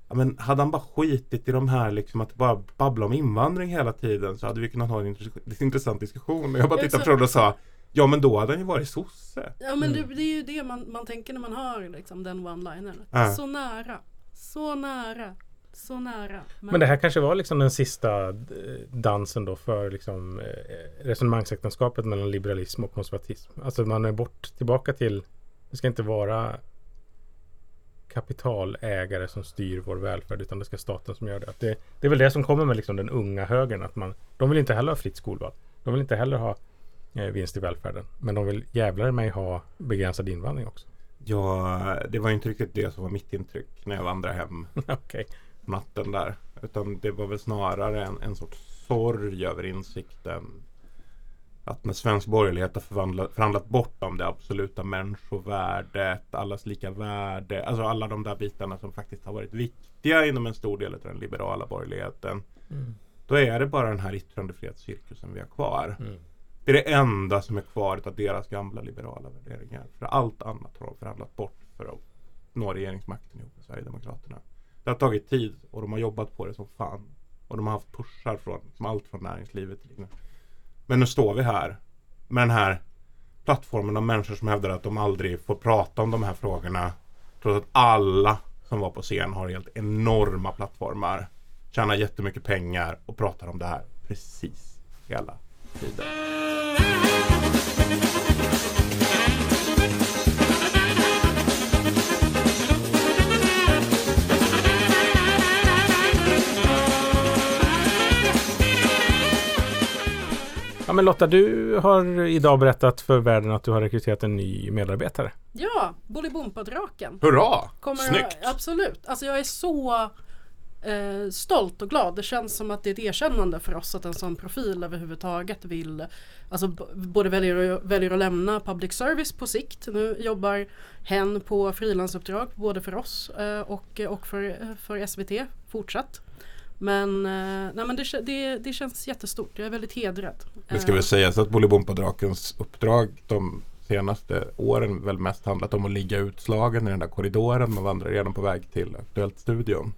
Ja men hade han bara skitit i de här liksom att bara babbla om invandring hela tiden så hade vi kunnat ha en intress- intressant diskussion. Och jag bara tittade på det och sa Ja men då hade han ju varit sosse. Ja men det, det är ju det man, man tänker när man hör liksom, den one-linern. Ja. Så nära, så nära, så nära. Men det här kanske var liksom den sista eh, dansen då för liksom eh, resonemangsäktenskapet mellan liberalism och konservatism. Alltså man är bort tillbaka till det ska inte vara kapitalägare som styr vår välfärd utan det ska staten som gör det. Att det. Det är väl det som kommer med liksom den unga högern att man de vill inte heller ha fritt skolval. De vill inte heller ha eh, vinst i välfärden. Men de vill jävlar mig ha begränsad invandring också. Ja, det var inte riktigt det som var mitt intryck när jag vandrade hem Okej. natten där. Utan det var väl snarare en, en sorts sorg över insikten att när svensk borgerlighet har förvandlat, förhandlat bort om det absoluta människovärdet, allas lika värde, alltså alla de där bitarna som faktiskt har varit viktiga inom en stor del av den liberala borgerligheten. Mm. Då är det bara den här yttrandefrihetscirkusen vi har kvar. Mm. Det är det enda som är kvar av deras gamla liberala värderingar. För allt annat har de förhandlat bort för att nå regeringsmakten ihop med Sverigedemokraterna. Det har tagit tid och de har jobbat på det som fan. Och de har haft pushar från som allt från näringslivet. till. Men nu står vi här med den här plattformen av människor som hävdar att de aldrig får prata om de här frågorna. Trots att alla som var på scen har helt enorma plattformar. Tjänar jättemycket pengar och pratar om det här precis hela tiden. Ja men Lotta, du har idag berättat för världen att du har rekryterat en ny medarbetare. Ja, Bolibompa-draken. Hurra! Kommer, Snyggt! Absolut. Alltså jag är så eh, stolt och glad. Det känns som att det är ett erkännande för oss att en sån profil överhuvudtaget vill Alltså både väljer, att- väljer att lämna public service på sikt. Nu jobbar hen på frilansuppdrag både för oss eh, och, och för, för SVT fortsatt. Men, eh, nej, men det, det, det känns jättestort. Jag är väldigt hedrad. Det ska Eh, väl sägas att Bolibompa-drakens uppdrag de senaste åren väl mest handlat om att ligga utslagen i den där korridoren man vandrar igenom på väg till Aktuellt-studion.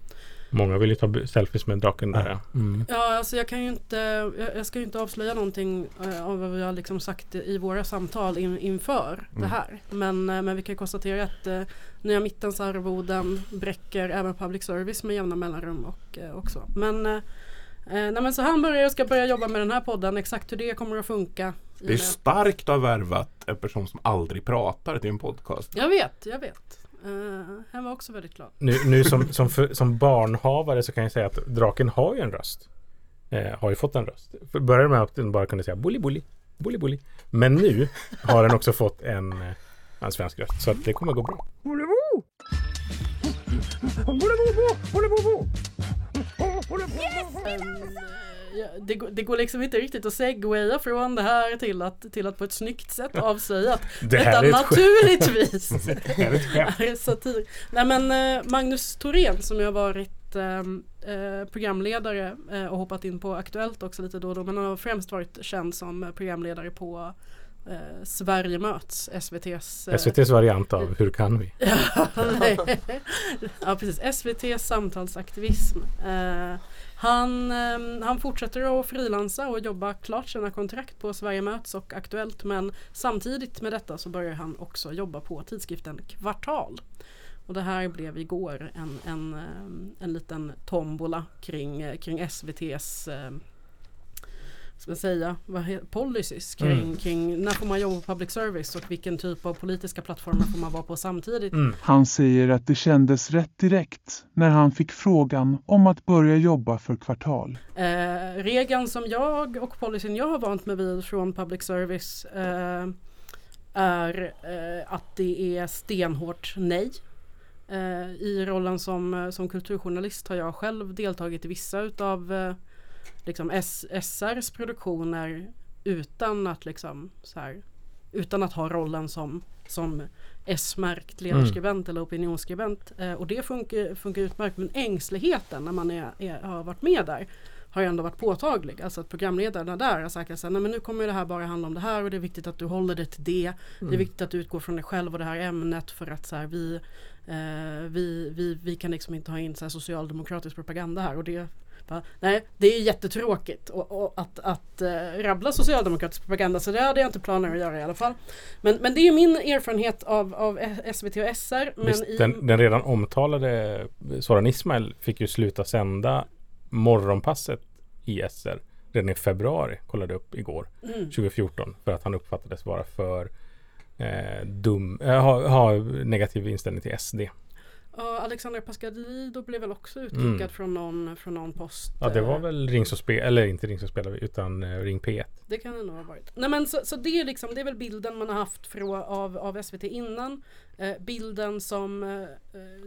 Många vill ju ta selfies med draken där. ja. Mm. Ja, alltså jag kan ju inte, jag, ska ju inte avslöja någonting eh, av vad vi har liksom sagt i våra samtal in, inför det Mm. här. Men, eh, men vi kan konstatera att eh, Nya Mittens arvoden bräcker även public service med jämna mellanrum och eh, också. Men, eh, eh, nej, men så han börjar, ska börja jobba med den här podden, exakt hur det kommer att funka. Det är och starkt att ha värvat en person som aldrig pratar till en podcast. Jag vet, jag vet. Uh, han var också väldigt glad. Nu, nu som, som, för, som barnhavare så kan jag säga att draken har ju en röst. Eh, har ju fått en röst. För började med att den bara kunde säga bully bully, bully bully. Men nu har den också fått en, eh, en svensk röst. Så att det kommer gå bra. Ja, det, går- det går liksom inte riktigt att segwaya från det här till att, till att på ett snyggt sätt avsäga att Det detta naturligtvis Det är ett är satir. Nej men eh, Magnus Thorén som har varit ehm, eh, programledare eh, och hoppat in på Aktuellt också lite då och då men han har främst varit känd som programledare på eh, Sverige möts, SVTs eh, SVTs variant av Hur kan vi? Ja, precis, SVTs samtalsaktivism. Eh, han, eh, han fortsätter att frilansa och jobba klart sina kontrakt på Sverige möts och Aktuellt men samtidigt med detta så börjar han också jobba på tidskriften Kvartal. Och det här blev igår en, en, eh, en liten tombola kring, kring SVTs eh, ska jag säga, vad policies kring, Mm. kring när får man jobba på public service och vilken typ av politiska plattformar får man vara på samtidigt. Han säger att det kändes rätt direkt när han fick frågan om att börja jobba för Kvartal. Eh, regeln som jag och policyn jag har vant mig vid från public service eh, är eh, att det är stenhårt nej. Eh, I rollen som, eh, som kulturjournalist har jag själv deltagit i vissa utav eh, liksom S- SRs produktioner utan att liksom så här, utan att ha rollen som, som S-märkt ledarskribent eller opinionsskribent. Eh, och det funkar, funkar utmärkt. Men ängsligheten när man är, är, har varit med där har ändå varit påtaglig. Alltså att programledarna där har sagt att nej men nu kommer det här bara handla om det här och det är viktigt att du håller dig till det. Det är Mm. viktigt att du utgår från dig själv och det här ämnet för att så här, vi, eh, vi, vi, vi kan liksom inte ha in så här socialdemokratisk propaganda här. Och det, bara, nej, det är jättetråkigt och, och att, att eh, rabbla socialdemokratisk propaganda så det hade jag inte planer att göra i alla fall. Men, men det är min erfarenhet av, av SVT och SR. Men Visst, i, den, den redan omtalade Soran Ismail fick ju sluta sända morgonpasset i SR redan i februari, kollade upp igår, Mm. 2014, för att han uppfattades vara för eh, dum, eh, ha, ha negativ inställning till SD. Ja, Alexandra Pascalidou blev väl också utkickad Mm. från, någon, från någon post. Ja, det var eh, väl Ring så spel, eller inte Ring så spelar vi, utan eh, Ring P1. Det kan det nog ha varit. Nej men så, så det, är liksom, det är väl bilden man har haft frå, av, av SVT innan. Eh, bilden som eh, eh,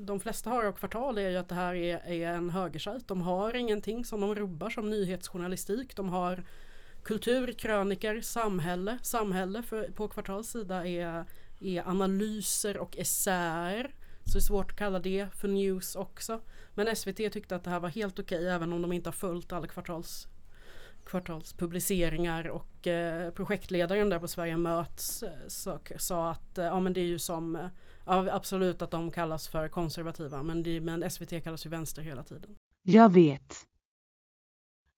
de flesta har av Kvartal är ju att det här är, är en högersajt. De har ingenting som de rubbar som nyhetsjournalistik. De har kultur, kröniker, samhälle. Samhälle för, på Kvartals sida är, är analyser och essäer. Så det är svårt att kalla det för news också. Men SVT tyckte att det här var helt okej även om de inte har följt alla kvartals kvartalspubliceringar och eh, projektledaren där på Sverige möts eh, så, sa, att eh, ja men det är ju som eh, ja, absolut att de kallas för konservativa men, det, men SVT kallas ju vänster hela tiden. Jag vet.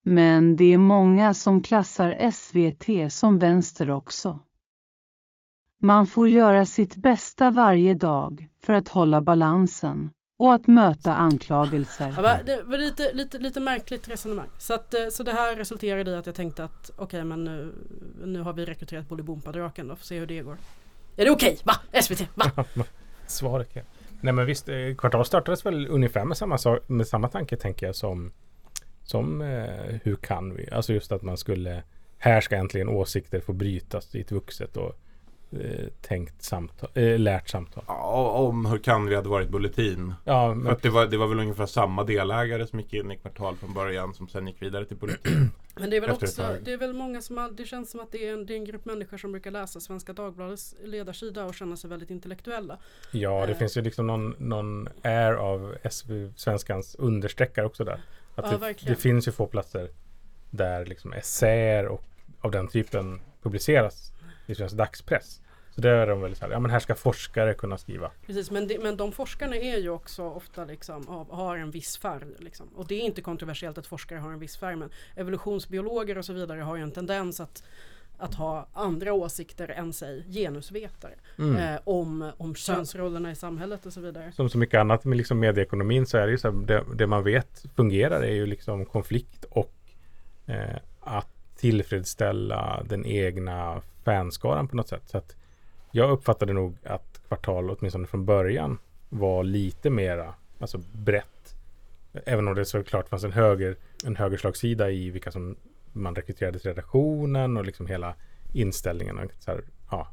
Men det är många som klassar SVT som vänster också. Man får göra sitt bästa varje dag för att hålla balansen och att möta anklagelser. Ja, det var lite, lite, lite märkligt resonemang. Så, att, eh, så det här resulterade i att jag tänkte att okej men nu, nu har vi rekryterat Bolibompa-draken då, får se hur det går. Är det okej? Va? SVT? Va? Svaret ja. Nej men visst, eh, Kvartal startades väl ungefär med samma, sak, med samma tanke tänker jag som, som eh, Hur kan vi? Alltså just att man skulle Här ska äntligen åsikter få brytas i ett vuxet och tänkt samtal, eh, lärt samtal. Ja, om Hur kan vi hade varit Bulletin. Ja, För men- att det, var, det var väl ungefär samma delägare som gick in i Kvartal från början som sen gick vidare till Bulletin. Men det är väl efter också, det är väl många som har, det känns som att det är, en, det är en grupp människor som brukar läsa Svenska Dagbladets ledarsida och känna sig väldigt intellektuella. Ja, det Eh, finns ju liksom någon, någon air av SV, svenskans understreckare också där. Att Ja, det, verkligen. det finns ju få platser där liksom essäer och av den typen publiceras i svensk dagspress. Så där är de väl så här, ja men här ska forskare kunna skriva. Precis, men, det, men de forskarna är ju också ofta liksom, av, har en viss färg. Liksom. Och det är inte kontroversiellt att forskare har en viss färg men evolutionsbiologer och så vidare har ju en tendens att att ha andra åsikter än sig genusvetare Mm. eh, om, om könsrollerna i samhället och så vidare. Som så mycket annat med liksom medieekonomin så är det ju så här, det, det man vet fungerar är ju liksom konflikt och eh, att tillfredsställa den egna fanskaran på något sätt. Så att jag uppfattade nog att Kvartal åtminstone från början var lite mera alltså brett. Även om det såklart fanns en höger en högerslagsida i vilka som man rekryterade till redaktionen och liksom hela inställningen. Och så här, ja,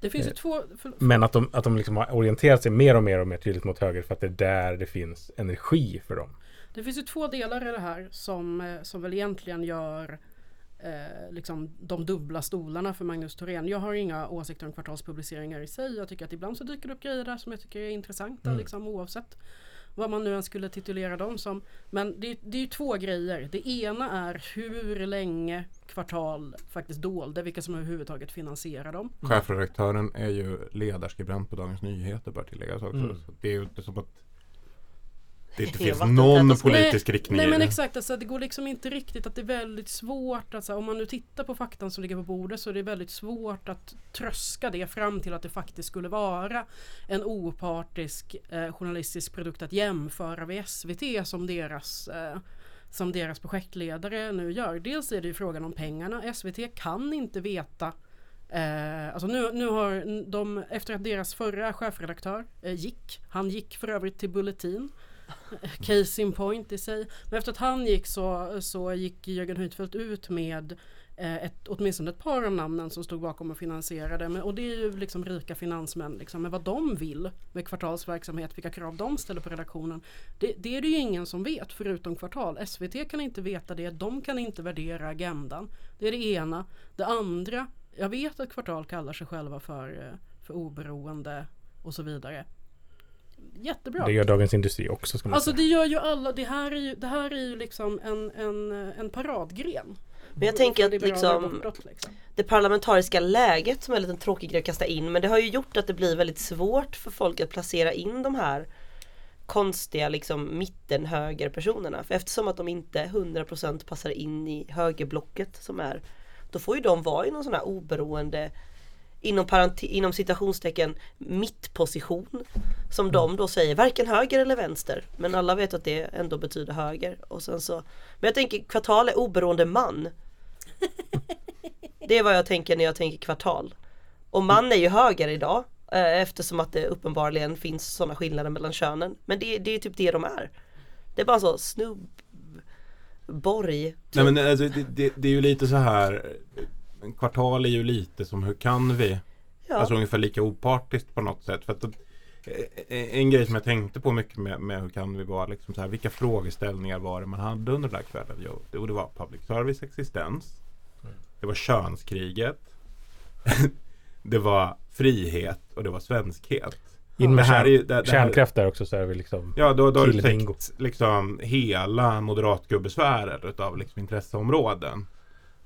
Det finns ju Eh, två... För, men att de, att de liksom har orienterat sig mer och mer och mer tydligt mot höger för att det är där det finns energi för dem. Det finns ju två delar i det här som, eh, som väl egentligen gör eh, liksom de dubbla stolarna för Magnus Thorén. Jag har inga åsikter om kvartalspubliceringar i sig. Jag tycker att ibland så dyker det upp grejer där som jag tycker är intressanta Mm. liksom, oavsett. vad man nu än skulle titulera dem som. Men det, det är ju två grejer. Det ena är hur länge kvartal faktiskt dolde vilka som överhuvudtaget finansierar dem. Chefredaktören är ju ledarskribent på Dagens Nyheter bör tilläggas också. Mm. Så det är ju inte som att det inte finns någon politisk nej, riktning Nej men det. exakt, alltså, det går liksom inte riktigt att det är väldigt svårt att så här, om man nu tittar på faktan som ligger på bordet så är det väldigt svårt att tröska det fram till att det faktiskt skulle vara en opartisk eh, journalistisk produkt att jämföra med SVT som deras eh, som deras projektledare nu gör. Dels är det ju frågan om pengarna. SVT kan inte veta Eh, alltså nu, nu har de, efter att deras förra chefredaktör eh, gick, han gick för övrigt till Bulletin, case in point i sig. Men efter att han gick så, så gick Jörgen Huitfeldt ut med eh, ett, åtminstone ett par av namnen som stod bakom och finansierade. Men, och det är ju liksom rika finansmän. Liksom, men vad de vill med kvartalsverksamhet, vilka krav de ställer på redaktionen. Det, det är det ju ingen som vet förutom Kvartal. SVT kan inte veta det, de kan inte värdera agendan. Det är det ena. Det andra, jag vet att Kvartal kallar sig själva för, eh, för oberoende och så vidare. Jättebra. Det gör Dagens Industri också ska man Alltså säga. det gör ju alla, det här är ju, det här är ju liksom en, en, en paradgren. Men jag tänker att liksom liksom. det parlamentariska läget som är en liten tråkig grej att kasta in men det har ju gjort att det blir väldigt svårt för folk att placera in de här konstiga liksom mittenhögerpersonerna. För eftersom att de inte 100% passar in i högerblocket som är då får ju de vara i någon sån här oberoende inom, inom citationstecken mittposition. Som de då säger varken höger eller vänster. Men alla vet att det ändå betyder höger. Och sen så men jag tänker kvartal är oberoende man. Det är vad jag tänker när jag tänker kvartal. Och man är ju höger idag eh, eftersom att det uppenbarligen finns sådana skillnader mellan könen. Men det, det är typ det de är. Det är bara så snubb Borg Nej men alltså, det, det, det är ju lite så här En kvartal är ju lite som hur kan vi? Ja. Alltså ungefär lika opartiskt på något sätt. För att, eh, en grej som jag tänkte på mycket med, med hur kan vi var liksom så här, vilka frågeställningar var det man hade under den där kvällen? Jo, det, var public service existens. Det var könskriget. det var frihet och det var svenskhet. In med Det här är ju- kärn, det- det här- kärnkraft där också så är vi liksom Ja, då, då har du täckt liksom hela moderatgubbesfären utav liksom intresseområden.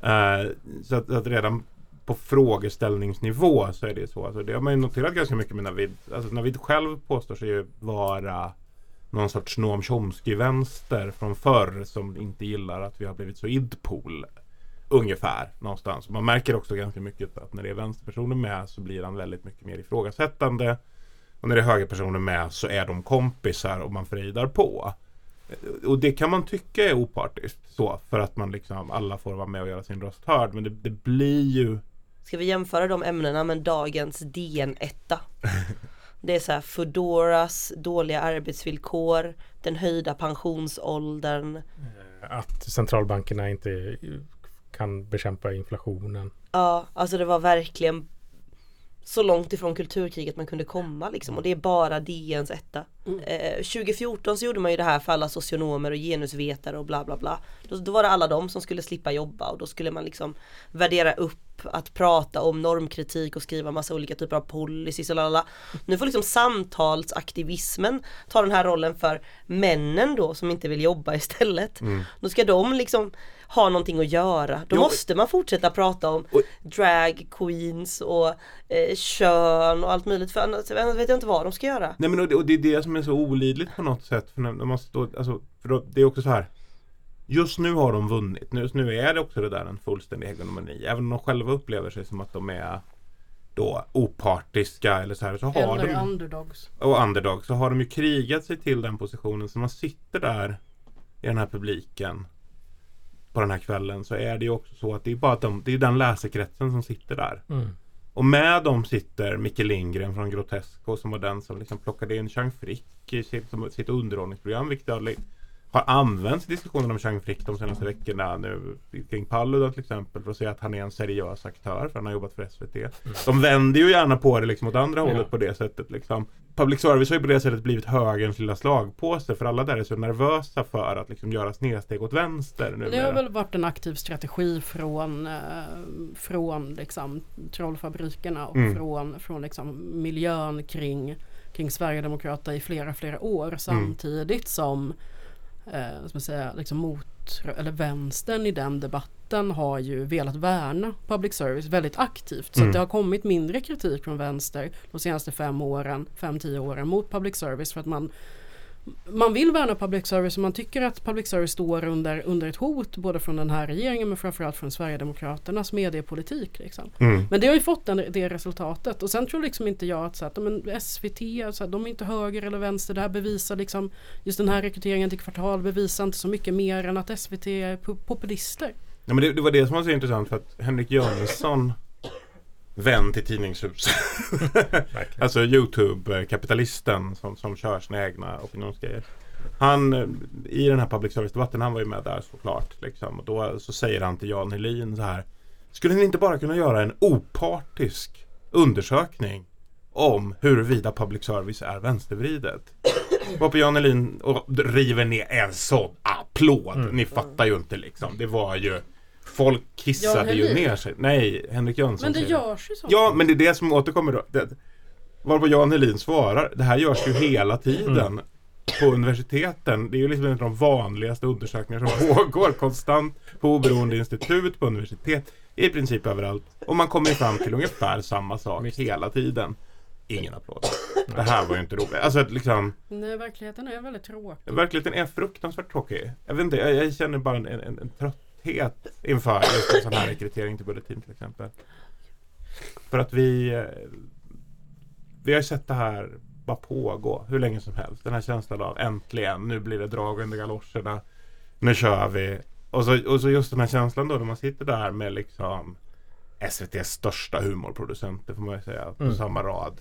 Eh, så, att, att redan på frågeställningsnivå så är det så. Alltså det har man ju noterat ganska mycket med Navid. Alltså Navid själv påstår sig ju vara någon sorts Noam Chomsky-vänster från förr som inte gillar att vi har blivit så idpol. Ungefär någonstans. Man märker också ganska mycket att när det är vänsterpersoner med så blir han väldigt mycket mer ifrågasättande. Och när det är högerpersoner med så är de kompisar och man frejdar på. Och det kan man tycka är opartiskt. Så, för att man liksom alla får vara med och göra sin röst hörd. Men det, det blir ju Ska vi jämföra de ämnena med dagens DN-etta? Det är så här Foodoras dåliga arbetsvillkor, den höjda pensionsåldern. Att centralbankerna inte kan bekämpa inflationen. Ja, alltså det var verkligen så långt ifrån kulturkriget man kunde komma liksom och det är bara DNs etta. Eh, 2014 så gjorde man ju det här för alla socionomer och genusvetare och bla bla bla. Då, då var det alla de som skulle slippa jobba och då skulle man liksom värdera upp att prata om normkritik och skriva massa olika typer av policies och lalala. Nu får liksom samtalsaktivismen ta den här rollen för männen då som inte vill jobba istället. Mm. Då ska de liksom ha någonting att göra. Då Jo. måste man fortsätta prata om drag queens och eh, kön och allt möjligt för annars, annars vet jag inte vad de ska göra. Nej men och det, och det är det som är så olidligt på något sätt. För när, man står, alltså, för då, det är också så här. Just nu har de vunnit. Just nu är det också det där en fullständig hegemoni. Även om de själva upplever sig som att de är då opartiska eller så här. Så har Eller de, underdogs. och underdog så har de ju krigat sig till den positionen. Så man sitter där i den här publiken på den här kvällen så är det ju också så att det är bara de, det är den läsekretsen som sitter där. Mm. Och med dem sitter Micke Lindgren från Grotesco som var den som liksom plockade in Chang Frick i sitt, sitt underhållningsprogram vilket li- har använts i diskussionen om Chang Frick de senaste veckorna nu kring Paludan till exempel för att säga att han är en seriös aktör för han har jobbat för SVT. De vänder ju gärna på det liksom åt andra Ja. hållet på det sättet liksom. Public service har ju på det sättet blivit högerns lilla slagpåse för alla där är så nervösa för att liksom göra snedsteg åt vänster Det numera. har väl varit en aktiv strategi från, eh, från liksom, trollfabrikerna och Mm. från, från liksom, miljön kring, kring Sverigedemokraterna i flera, flera år samtidigt som eh, ska man säga, liksom mot, eller vänstern i den debatten har ju velat värna public service väldigt aktivt. Så Mm. det har kommit mindre kritik från vänster de senaste fem åren, fem, tio åren mot public service för att man man vill värna public service och man tycker att public service står under, under ett hot både från den här regeringen men framförallt från Sverigedemokraternas mediepolitik. Liksom. Mm. Men det har ju fått den, det resultatet och sen tror liksom inte jag att, så att men SVT, så att de är inte höger eller vänster. Det här bevisar liksom just den här rekryteringen till kvartal bevisar inte så mycket mer än att SVT är po- populister. Ja, men det, det var det som var så intressant för att Henrik Jönsson Vän till tidningshus. alltså Youtube-kapitalisten som, som kör sina egna opinionsgrejer. Han eh, i den här public service-debatten, han var ju med där såklart. Liksom, och då så säger han till Jan Helin så här. Skulle ni inte bara kunna göra en opartisk undersökning om huruvida public service är vänstervridet? Varpå Jan Helin och river ner en sån applåd. Mm. Ni fattar ju inte liksom. Det var ju Folk kissade ju ner sig. Nej, Henrik Jönsson Men det görs ju så. Ja, men det är det som återkommer då. Det, varpå Jan Helin svarar. Det här görs ju hela tiden. Mm. På universiteten. Det är ju liksom en av de vanligaste undersökningar som pågår konstant. På oberoende institut, på universitet. I princip överallt. Och man kommer ju fram till ungefär samma sak hela tiden. Ingen applåd. Det här var ju inte roligt. Alltså liksom. Nej, verkligheten är väldigt tråkig. Verkligheten är fruktansvärt tråkig. Jag vet inte, jag, jag känner bara en, en, en trötthet inför just en sån här rekrytering till Bulletin till exempel. För att vi eh, Vi har sett det här bara pågå hur länge som helst. Den här känslan av äntligen, nu blir det drag under galoscherna. Nu kör vi. Och så, och så just den här känslan då när man sitter där med liksom SVTs största humorproducenter får man ju säga på Mm. samma rad.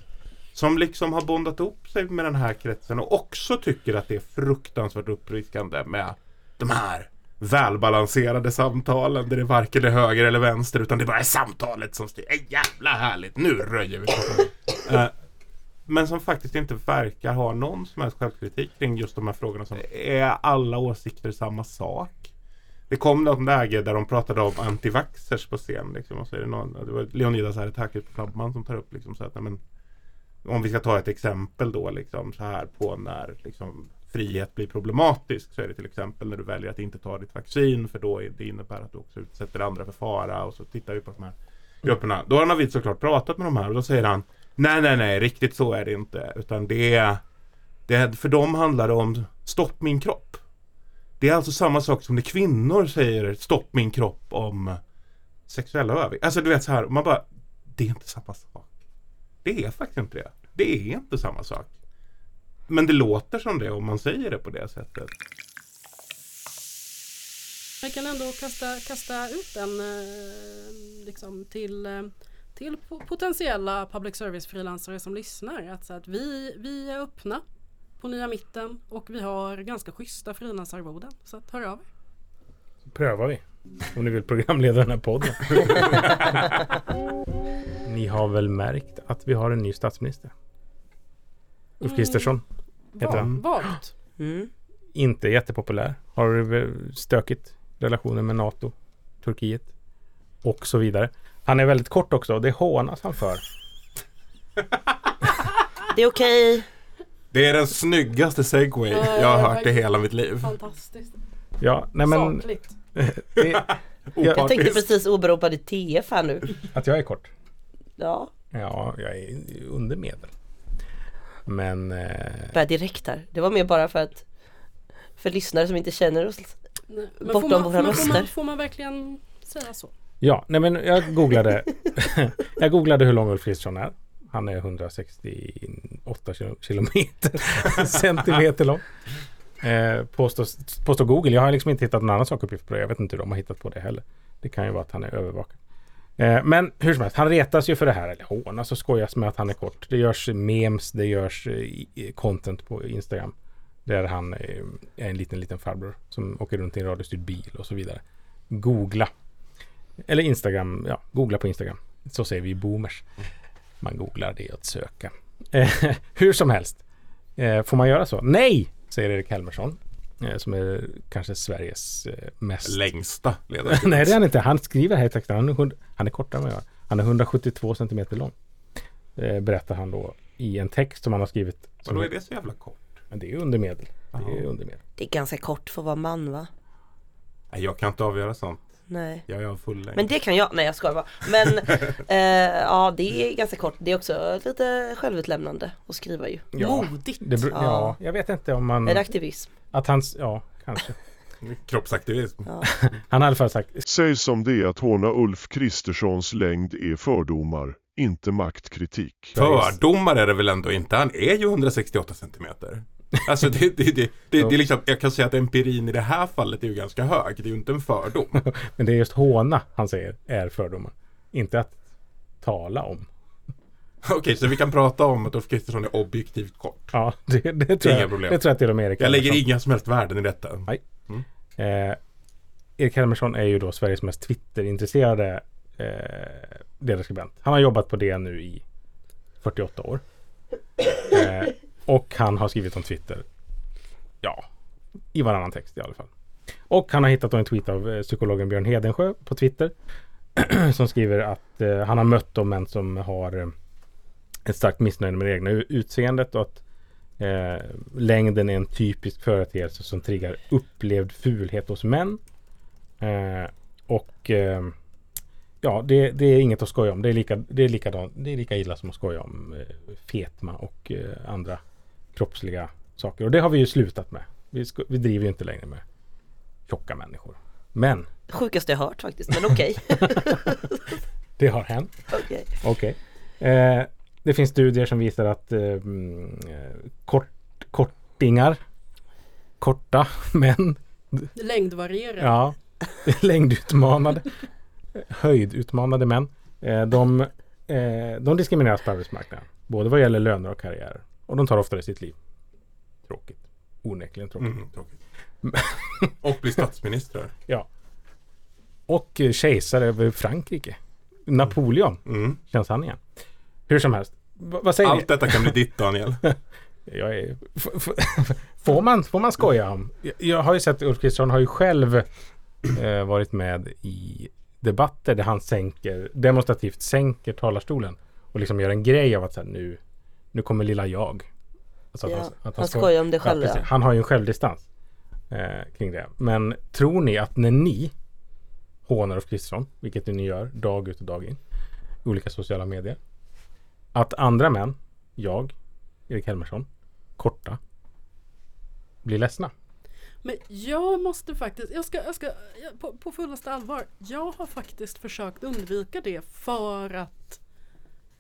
Som liksom har bondat upp sig med den här kretsen och också tycker att det är fruktansvärt uppryckande med de här välbalanserade samtalen där det varken är höger eller vänster utan det bara är samtalet som styr. Äh, jävla härligt, nu röjer vi uh, Men som faktiskt inte verkar ha någon som helst självkritik kring just de här frågorna. Som är alla åsikter samma sak? Det kom något läge där de pratade om antivaxers på scen. Liksom, och så är det, någon, det var Leonidas Aretakis på Flabbman som tar upp liksom, så att, nej, men, om vi ska ta ett exempel då liksom så här på när liksom, frihet blir problematisk så är det till exempel när du väljer att inte ta ditt vaccin för då det innebär att du också utsätter andra för fara och så tittar vi på de här grupperna. Då har Navid såklart pratat med de här och då säger han Nej nej nej riktigt så är det inte utan det är, det för dem handlar det om stopp min kropp. Det är alltså samma sak som när kvinnor säger stopp min kropp om sexuella övergrepp. Alltså du vet så här, man bara Det är inte samma sak. Det är faktiskt inte det. Det är inte samma sak. Men det låter som det om man säger det på det sättet. Jag kan ändå kasta, kasta ut den eh, liksom till, eh, till po- potentiella public service frilansare som lyssnar. Att, så att vi, vi är öppna på nya mitten och vi har ganska schyssta frilansarvoden. Så att hör av er. prövar vi. Om ni vill programleda den här podden. ni har väl märkt att vi har en ny statsminister? Ulf Mm. Heter han. Vagt. Inte jättepopulär. Har stökigt. Relationer med NATO, Turkiet och så vidare. Han är väldigt kort också och det hånas han för. Det är okej. Det är den snyggaste segway jag har hört i hela mitt liv. Fantastiskt. Ja, nej men... Sakligt. det, Jag tänkte precis åberopa ditt TF här nu. Att jag är kort? Ja, Ja, jag är under medel. Men... Eh, börja direkt här. Det var mer bara för att för lyssnare som inte känner oss Nej, bortom får man, våra får, man, får, röster. man, får man verkligen säga så? ja, nej men jag googlade. jag googlade hur lång Ulf Kristersson är. Han är 168 kilo- kilometer centimeter lång. Eh, påstås, påstår Google. Jag har liksom inte hittat någon annan sakuppgift på det. Jag vet inte hur de har hittat på det heller. Det kan ju vara att han är övervakad. Eh, men hur som helst, han retas ju för det här. Eller hånas alltså och skojas med att han är kort. Det görs memes, det görs eh, content på Instagram. Där han eh, är en liten, liten farbror som åker runt i en radiostyrd bil och så vidare. Googla. Eller Instagram, ja, googla på Instagram. Så säger vi boomers. Man googlar det att söka. Hur som helst. Får man göra så? Nej! Säger Erik Helmersson. Eh, som är kanske Sveriges eh, mest... Längsta ledare. Nej det är han inte. Han skriver här i texten. Han är, han är kortare än vad jag. Han är 172 centimeter lång. Eh, berättar han då i en text som han har skrivit. Som Vadå är det så jävla kort? Men det är undermedel. Det är undermedel. Det är ganska kort för att vara man va? Jag kan inte avgöra sånt. Nej. Jag är full längd. Men det kan jag, nej jag skojar bara. Men eh, ja det är ganska kort. Det är också lite självutlämnande att skriva ju. Modigt. Det, bru- ja. jag vet inte om man... Är det aktivism? Att hans, ja kanske. Kroppsaktivism. Han har i alla fall sagt Säg som det är att håna Ulf Kristerssons längd är fördomar, inte maktkritik. Fördomar är det väl ändå inte? Han är ju 168 centimeter. Alltså det, det, det, det, är liksom, jag kan säga att empirin i det här fallet är ju ganska hög. Det är ju inte en fördom. Men det är just håna han säger är fördomar. Inte att tala om. Okej, så vi kan prata om att Ulf Kristersson är objektivt kort. Ja, det, det, tror, Inga jag, problem. det tror jag till och med Erik Jag lägger inga som helst värden i detta. Nej. Mm. Eh, Erik Helmersson är ju då Sveriges mest Twitter-intresserade eh, ledarskribent. Han har jobbat på det nu i 48 år. Eh, och han har skrivit om Twitter. Ja, i varannan text i alla fall. Och han har hittat en tweet av eh, psykologen Björn Hedensjö på Twitter. som skriver att eh, han har mött de män som har eh, ett starkt missnöje med det egna utseendet och att eh, längden är en typisk företeelse som triggar upplevd fulhet hos män. Eh, och eh, ja, det, det är inget att skoja om. Det är, lika, det, är likadant, det är lika illa som att skoja om eh, fetma och eh, andra kroppsliga saker. Och det har vi ju slutat med. Vi, sko- vi driver ju inte längre med tjocka människor. Men Sjukaste jag hört faktiskt, men okej. det har hänt. Okej. Okej. Eh, det finns studier som visar att eh, mm, kort, kortingar, korta män, Längdvarierare. ja, längdutmanade, höjdutmanade män, eh, de, eh, de diskrimineras på arbetsmarknaden. Både vad gäller löner och karriär. Och de tar oftare sitt liv. Tråkigt. Onekligen tråkigt. Mm, tråkigt. Och blir statsministrar. Ja. Och eh, kejsare över Frankrike. Napoleon. Känns han igen. Hur som helst. V- vad säger Mm. Allt ni? detta kan bli ditt Daniel. Jag är, får, man, får man skoja om? Jag, jag har ju sett Ulf Kristersson har ju själv eh, varit med i debatter där han sänker, demonstrativt sänker talarstolen och liksom gör en grej av att så här, nu, nu kommer lilla jag. Alltså Ja, att han skojar om det själv, ja. Han har ju en självdistans eh, kring det. Men tror ni att när ni hånar Ulf Kristersson, vilket ni gör dag ut och dag in, i olika sociala medier, att andra män, jag, Erik Helmersson, korta, blir ledsna. Men jag måste faktiskt, jag ska, jag ska jag, på, på fullaste allvar. Jag har faktiskt försökt undvika det för att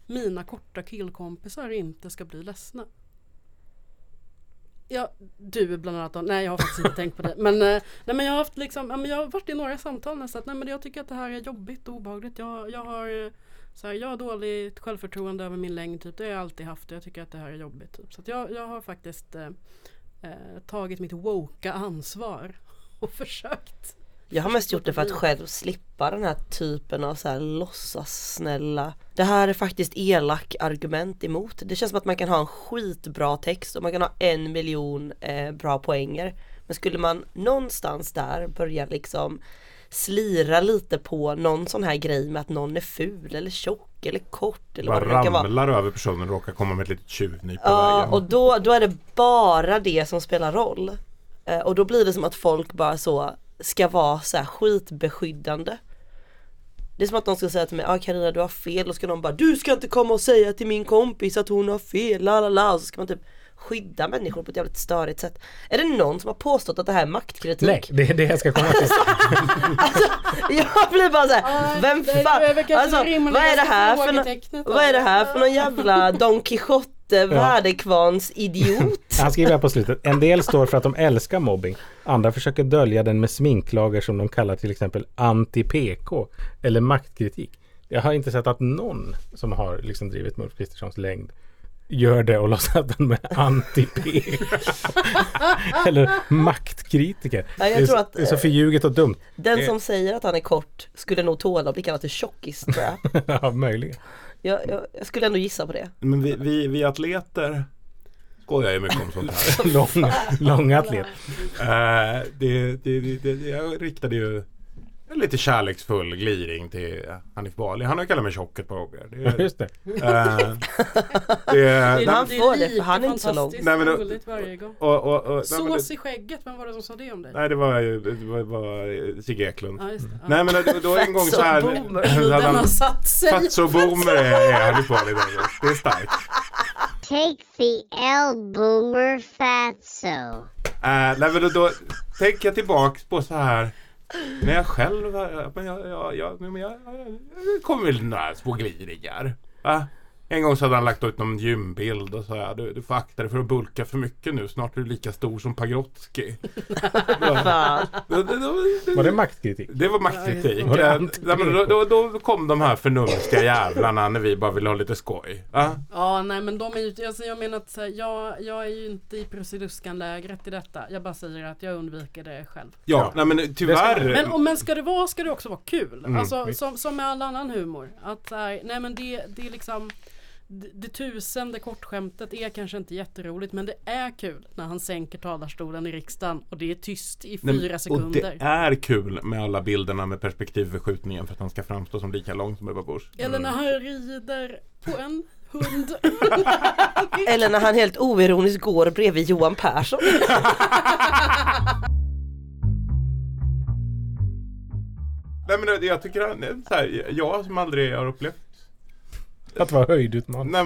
mina korta killkompisar inte ska bli ledsna. Ja, du bland annat då. Nej jag har faktiskt inte tänkt på det. Men, eh, nej, men jag har haft liksom, jag har varit i några samtal nästan. att, Nej men jag tycker att det här är jobbigt och obehagligt. Jag, jag har eh, så här, jag har dåligt självförtroende över min längd typ. Det har jag alltid haft och jag tycker att det här är jobbigt. Typ. Så att jag, jag har faktiskt eh, eh, tagit mitt woka ansvar och försökt. Jag har mest gjort det för att själv slippa den här typen av så här låtsas snälla Det här är faktiskt elak argument emot. Det känns som att man kan ha en skitbra text och man kan ha en miljon eh, bra poänger. Men skulle man någonstans där börja liksom slira lite på någon sån här grej med att någon är ful eller tjock eller kort eller vad det nu Bara kan vara. ramlar över personen och råkar komma med ett litet tjuvnyp på Ja vägen. och då, då är det bara det som spelar roll. Eh, Och då blir det som att folk bara så ska vara så här skitbeskyddande. Det är som att de ska säga till mig, ja ah, Carina du har fel. Och ska någon bara Du ska inte komma och säga till min kompis att hon har fel, la la la. Så ska man typ skydda människor på ett jävligt störigt sätt. Är det någon som har påstått att det här är maktkritik? Nej, det är det jag ska komma till. Jag blir bara såhär, vem fan, alltså, vad är det här för nå- frågetecknet vad är det här för någon jävla Don Quijote värdekvarns idiot? Han skriver här på slutet. En del står för att de älskar mobbing. Andra försöker dölja den med sminklager som de kallar till exempel anti-PK eller maktkritik. Jag har inte sett att någon som har liksom drivit med Ulf Kristerssons längd gör det och låtsas att de är anti-PK. eller maktkritiker. Ja, jag tror att, det är så förljuget och dumt. Den som säger att han är kort skulle nog tåla att bli kallad för tjockis tror jag. ja, möjligen. Jag, jag. Jag skulle ändå gissa på det. Men vi, vi, vi atleter skojar ju mycket om sånt här. Lång, lång atlet. Det, det, det, det, jag riktade ju en lite kärleksfull gliring till Hanif Bali. Han har ju kallat mig tjock ett par gånger. Det Ja, just det. Eh, det, Han det är får det, för han är inte så lång. Nej, men roligt varje gång. och, och, och, nej, men det, Sås i skägget, vem var det som sa det om dig? nej, det var, ju- det var, var Sigge Eklund. Ja, just det. Ja. Nej men då, då en gång så här. Den han- har satt sig. Fatso-boomer är, är Hanif Bali. Det är starkt. Take the L boomer fatso. Uh, nej men då, då tänker jag tillbaks på så här men jag själv, eh, men jag, jag, jag, men jag, jag kommer väl några små gliringar. Va? En gång så hade han lagt ut någon gymbild och sa du, du får akta dig för att bulka för mycket nu. Snart är du lika stor som Pagrotsky. Var det maktkritik? Det var maktkritik. Var det då, då, då kom de här förnumstiga jävlarna när vi bara ville ha lite skoj. Ja? Ja, nej men de är ju, alltså jag menar att här, jag, jag är ju inte i Prussiluskan-lägret i detta. Jag bara säger att jag undviker det själv. Ja, nej men tyvärr. Men, och, men ska det vara ska det också vara kul. Mm, alltså visst. som, som med all annan humor. Att här, nej men det, det är liksom det, det tusende kortskämtet är kanske inte jätteroligt men det är kul när han sänker talarstolen i riksdagen och det är tyst i Nej, fyra Och sekunder. det är kul med alla bilderna med perspektivförskjutningen för att han ska framstå som lika lång som Ebba Busch. Eller när han rider på en hund. Eller när han helt oironiskt går bredvid Johan Persson. Nej men jag tycker så här, jag som aldrig har upplevt Att vara höjdutmanande. Nej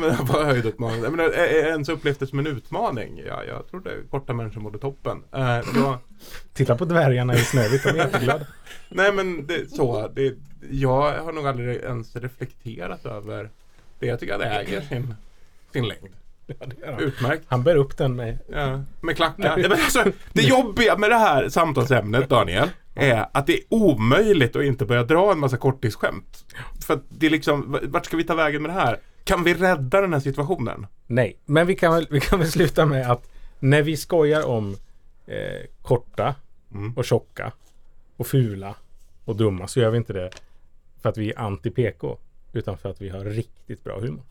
men. Jag menar, ä- ä- ens upplevt det som en utmaning. Ja, jag trodde korta människor mådde toppen. Uh, jag, Titta på dvärgarna i Snövit, de är jätteglada. nej men det, så, det, jag har nog aldrig ens reflekterat över det. Jag tycker att det äger sin, sin längd. Ja, det gör han. Utmärkt. Han bär upp den med... Ja, med klackar. Nej, men alltså, det jobbiga med det här samtalsämnet Daniel är att det är omöjligt att inte börja dra en massa korttidsskämt. För att det är liksom, vart ska vi ta vägen med det här? Kan vi rädda den här situationen? Nej, men vi kan, väl, vi kan väl sluta med att när vi skojar om eh, korta Mm. och tjocka och fula och dumma så gör vi inte det för att vi är anti-PK utan för att vi har riktigt bra humor.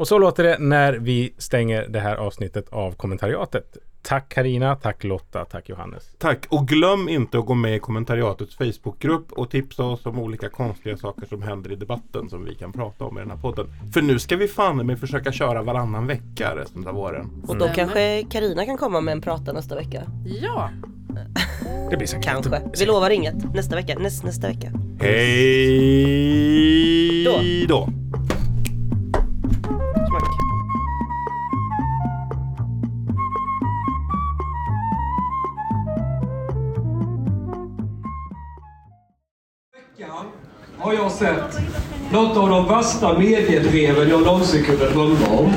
Och så låter det när vi stänger det här avsnittet av kommentariatet. Tack Karina, tack Lotta, tack Johannes. Tack och glöm inte att gå med i kommentariatets Facebookgrupp och tipsa oss om olika konstiga saker som händer i debatten som vi kan prata om i den här podden. För nu ska vi fan med försöka köra varannan vecka resten av våren. Och då kanske Karina kan komma med en prata nästa vecka. Ja, Det blir säkert Kanske. Vi lovar inget. Nästa vecka. Näst, nästa vecka. Hej Då. då! Har jag sett något av de värsta mediedreven jag någonsin kunde drömma om.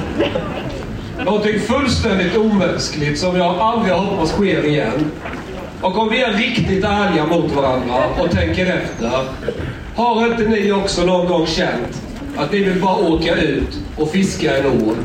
Någonting fullständigt omänskligt som jag aldrig hoppas sker igen. Och om vi är riktigt ärliga mot varandra och tänker efter. Har inte ni också någon gång känt att ni vill bara åka ut och fiska en ål?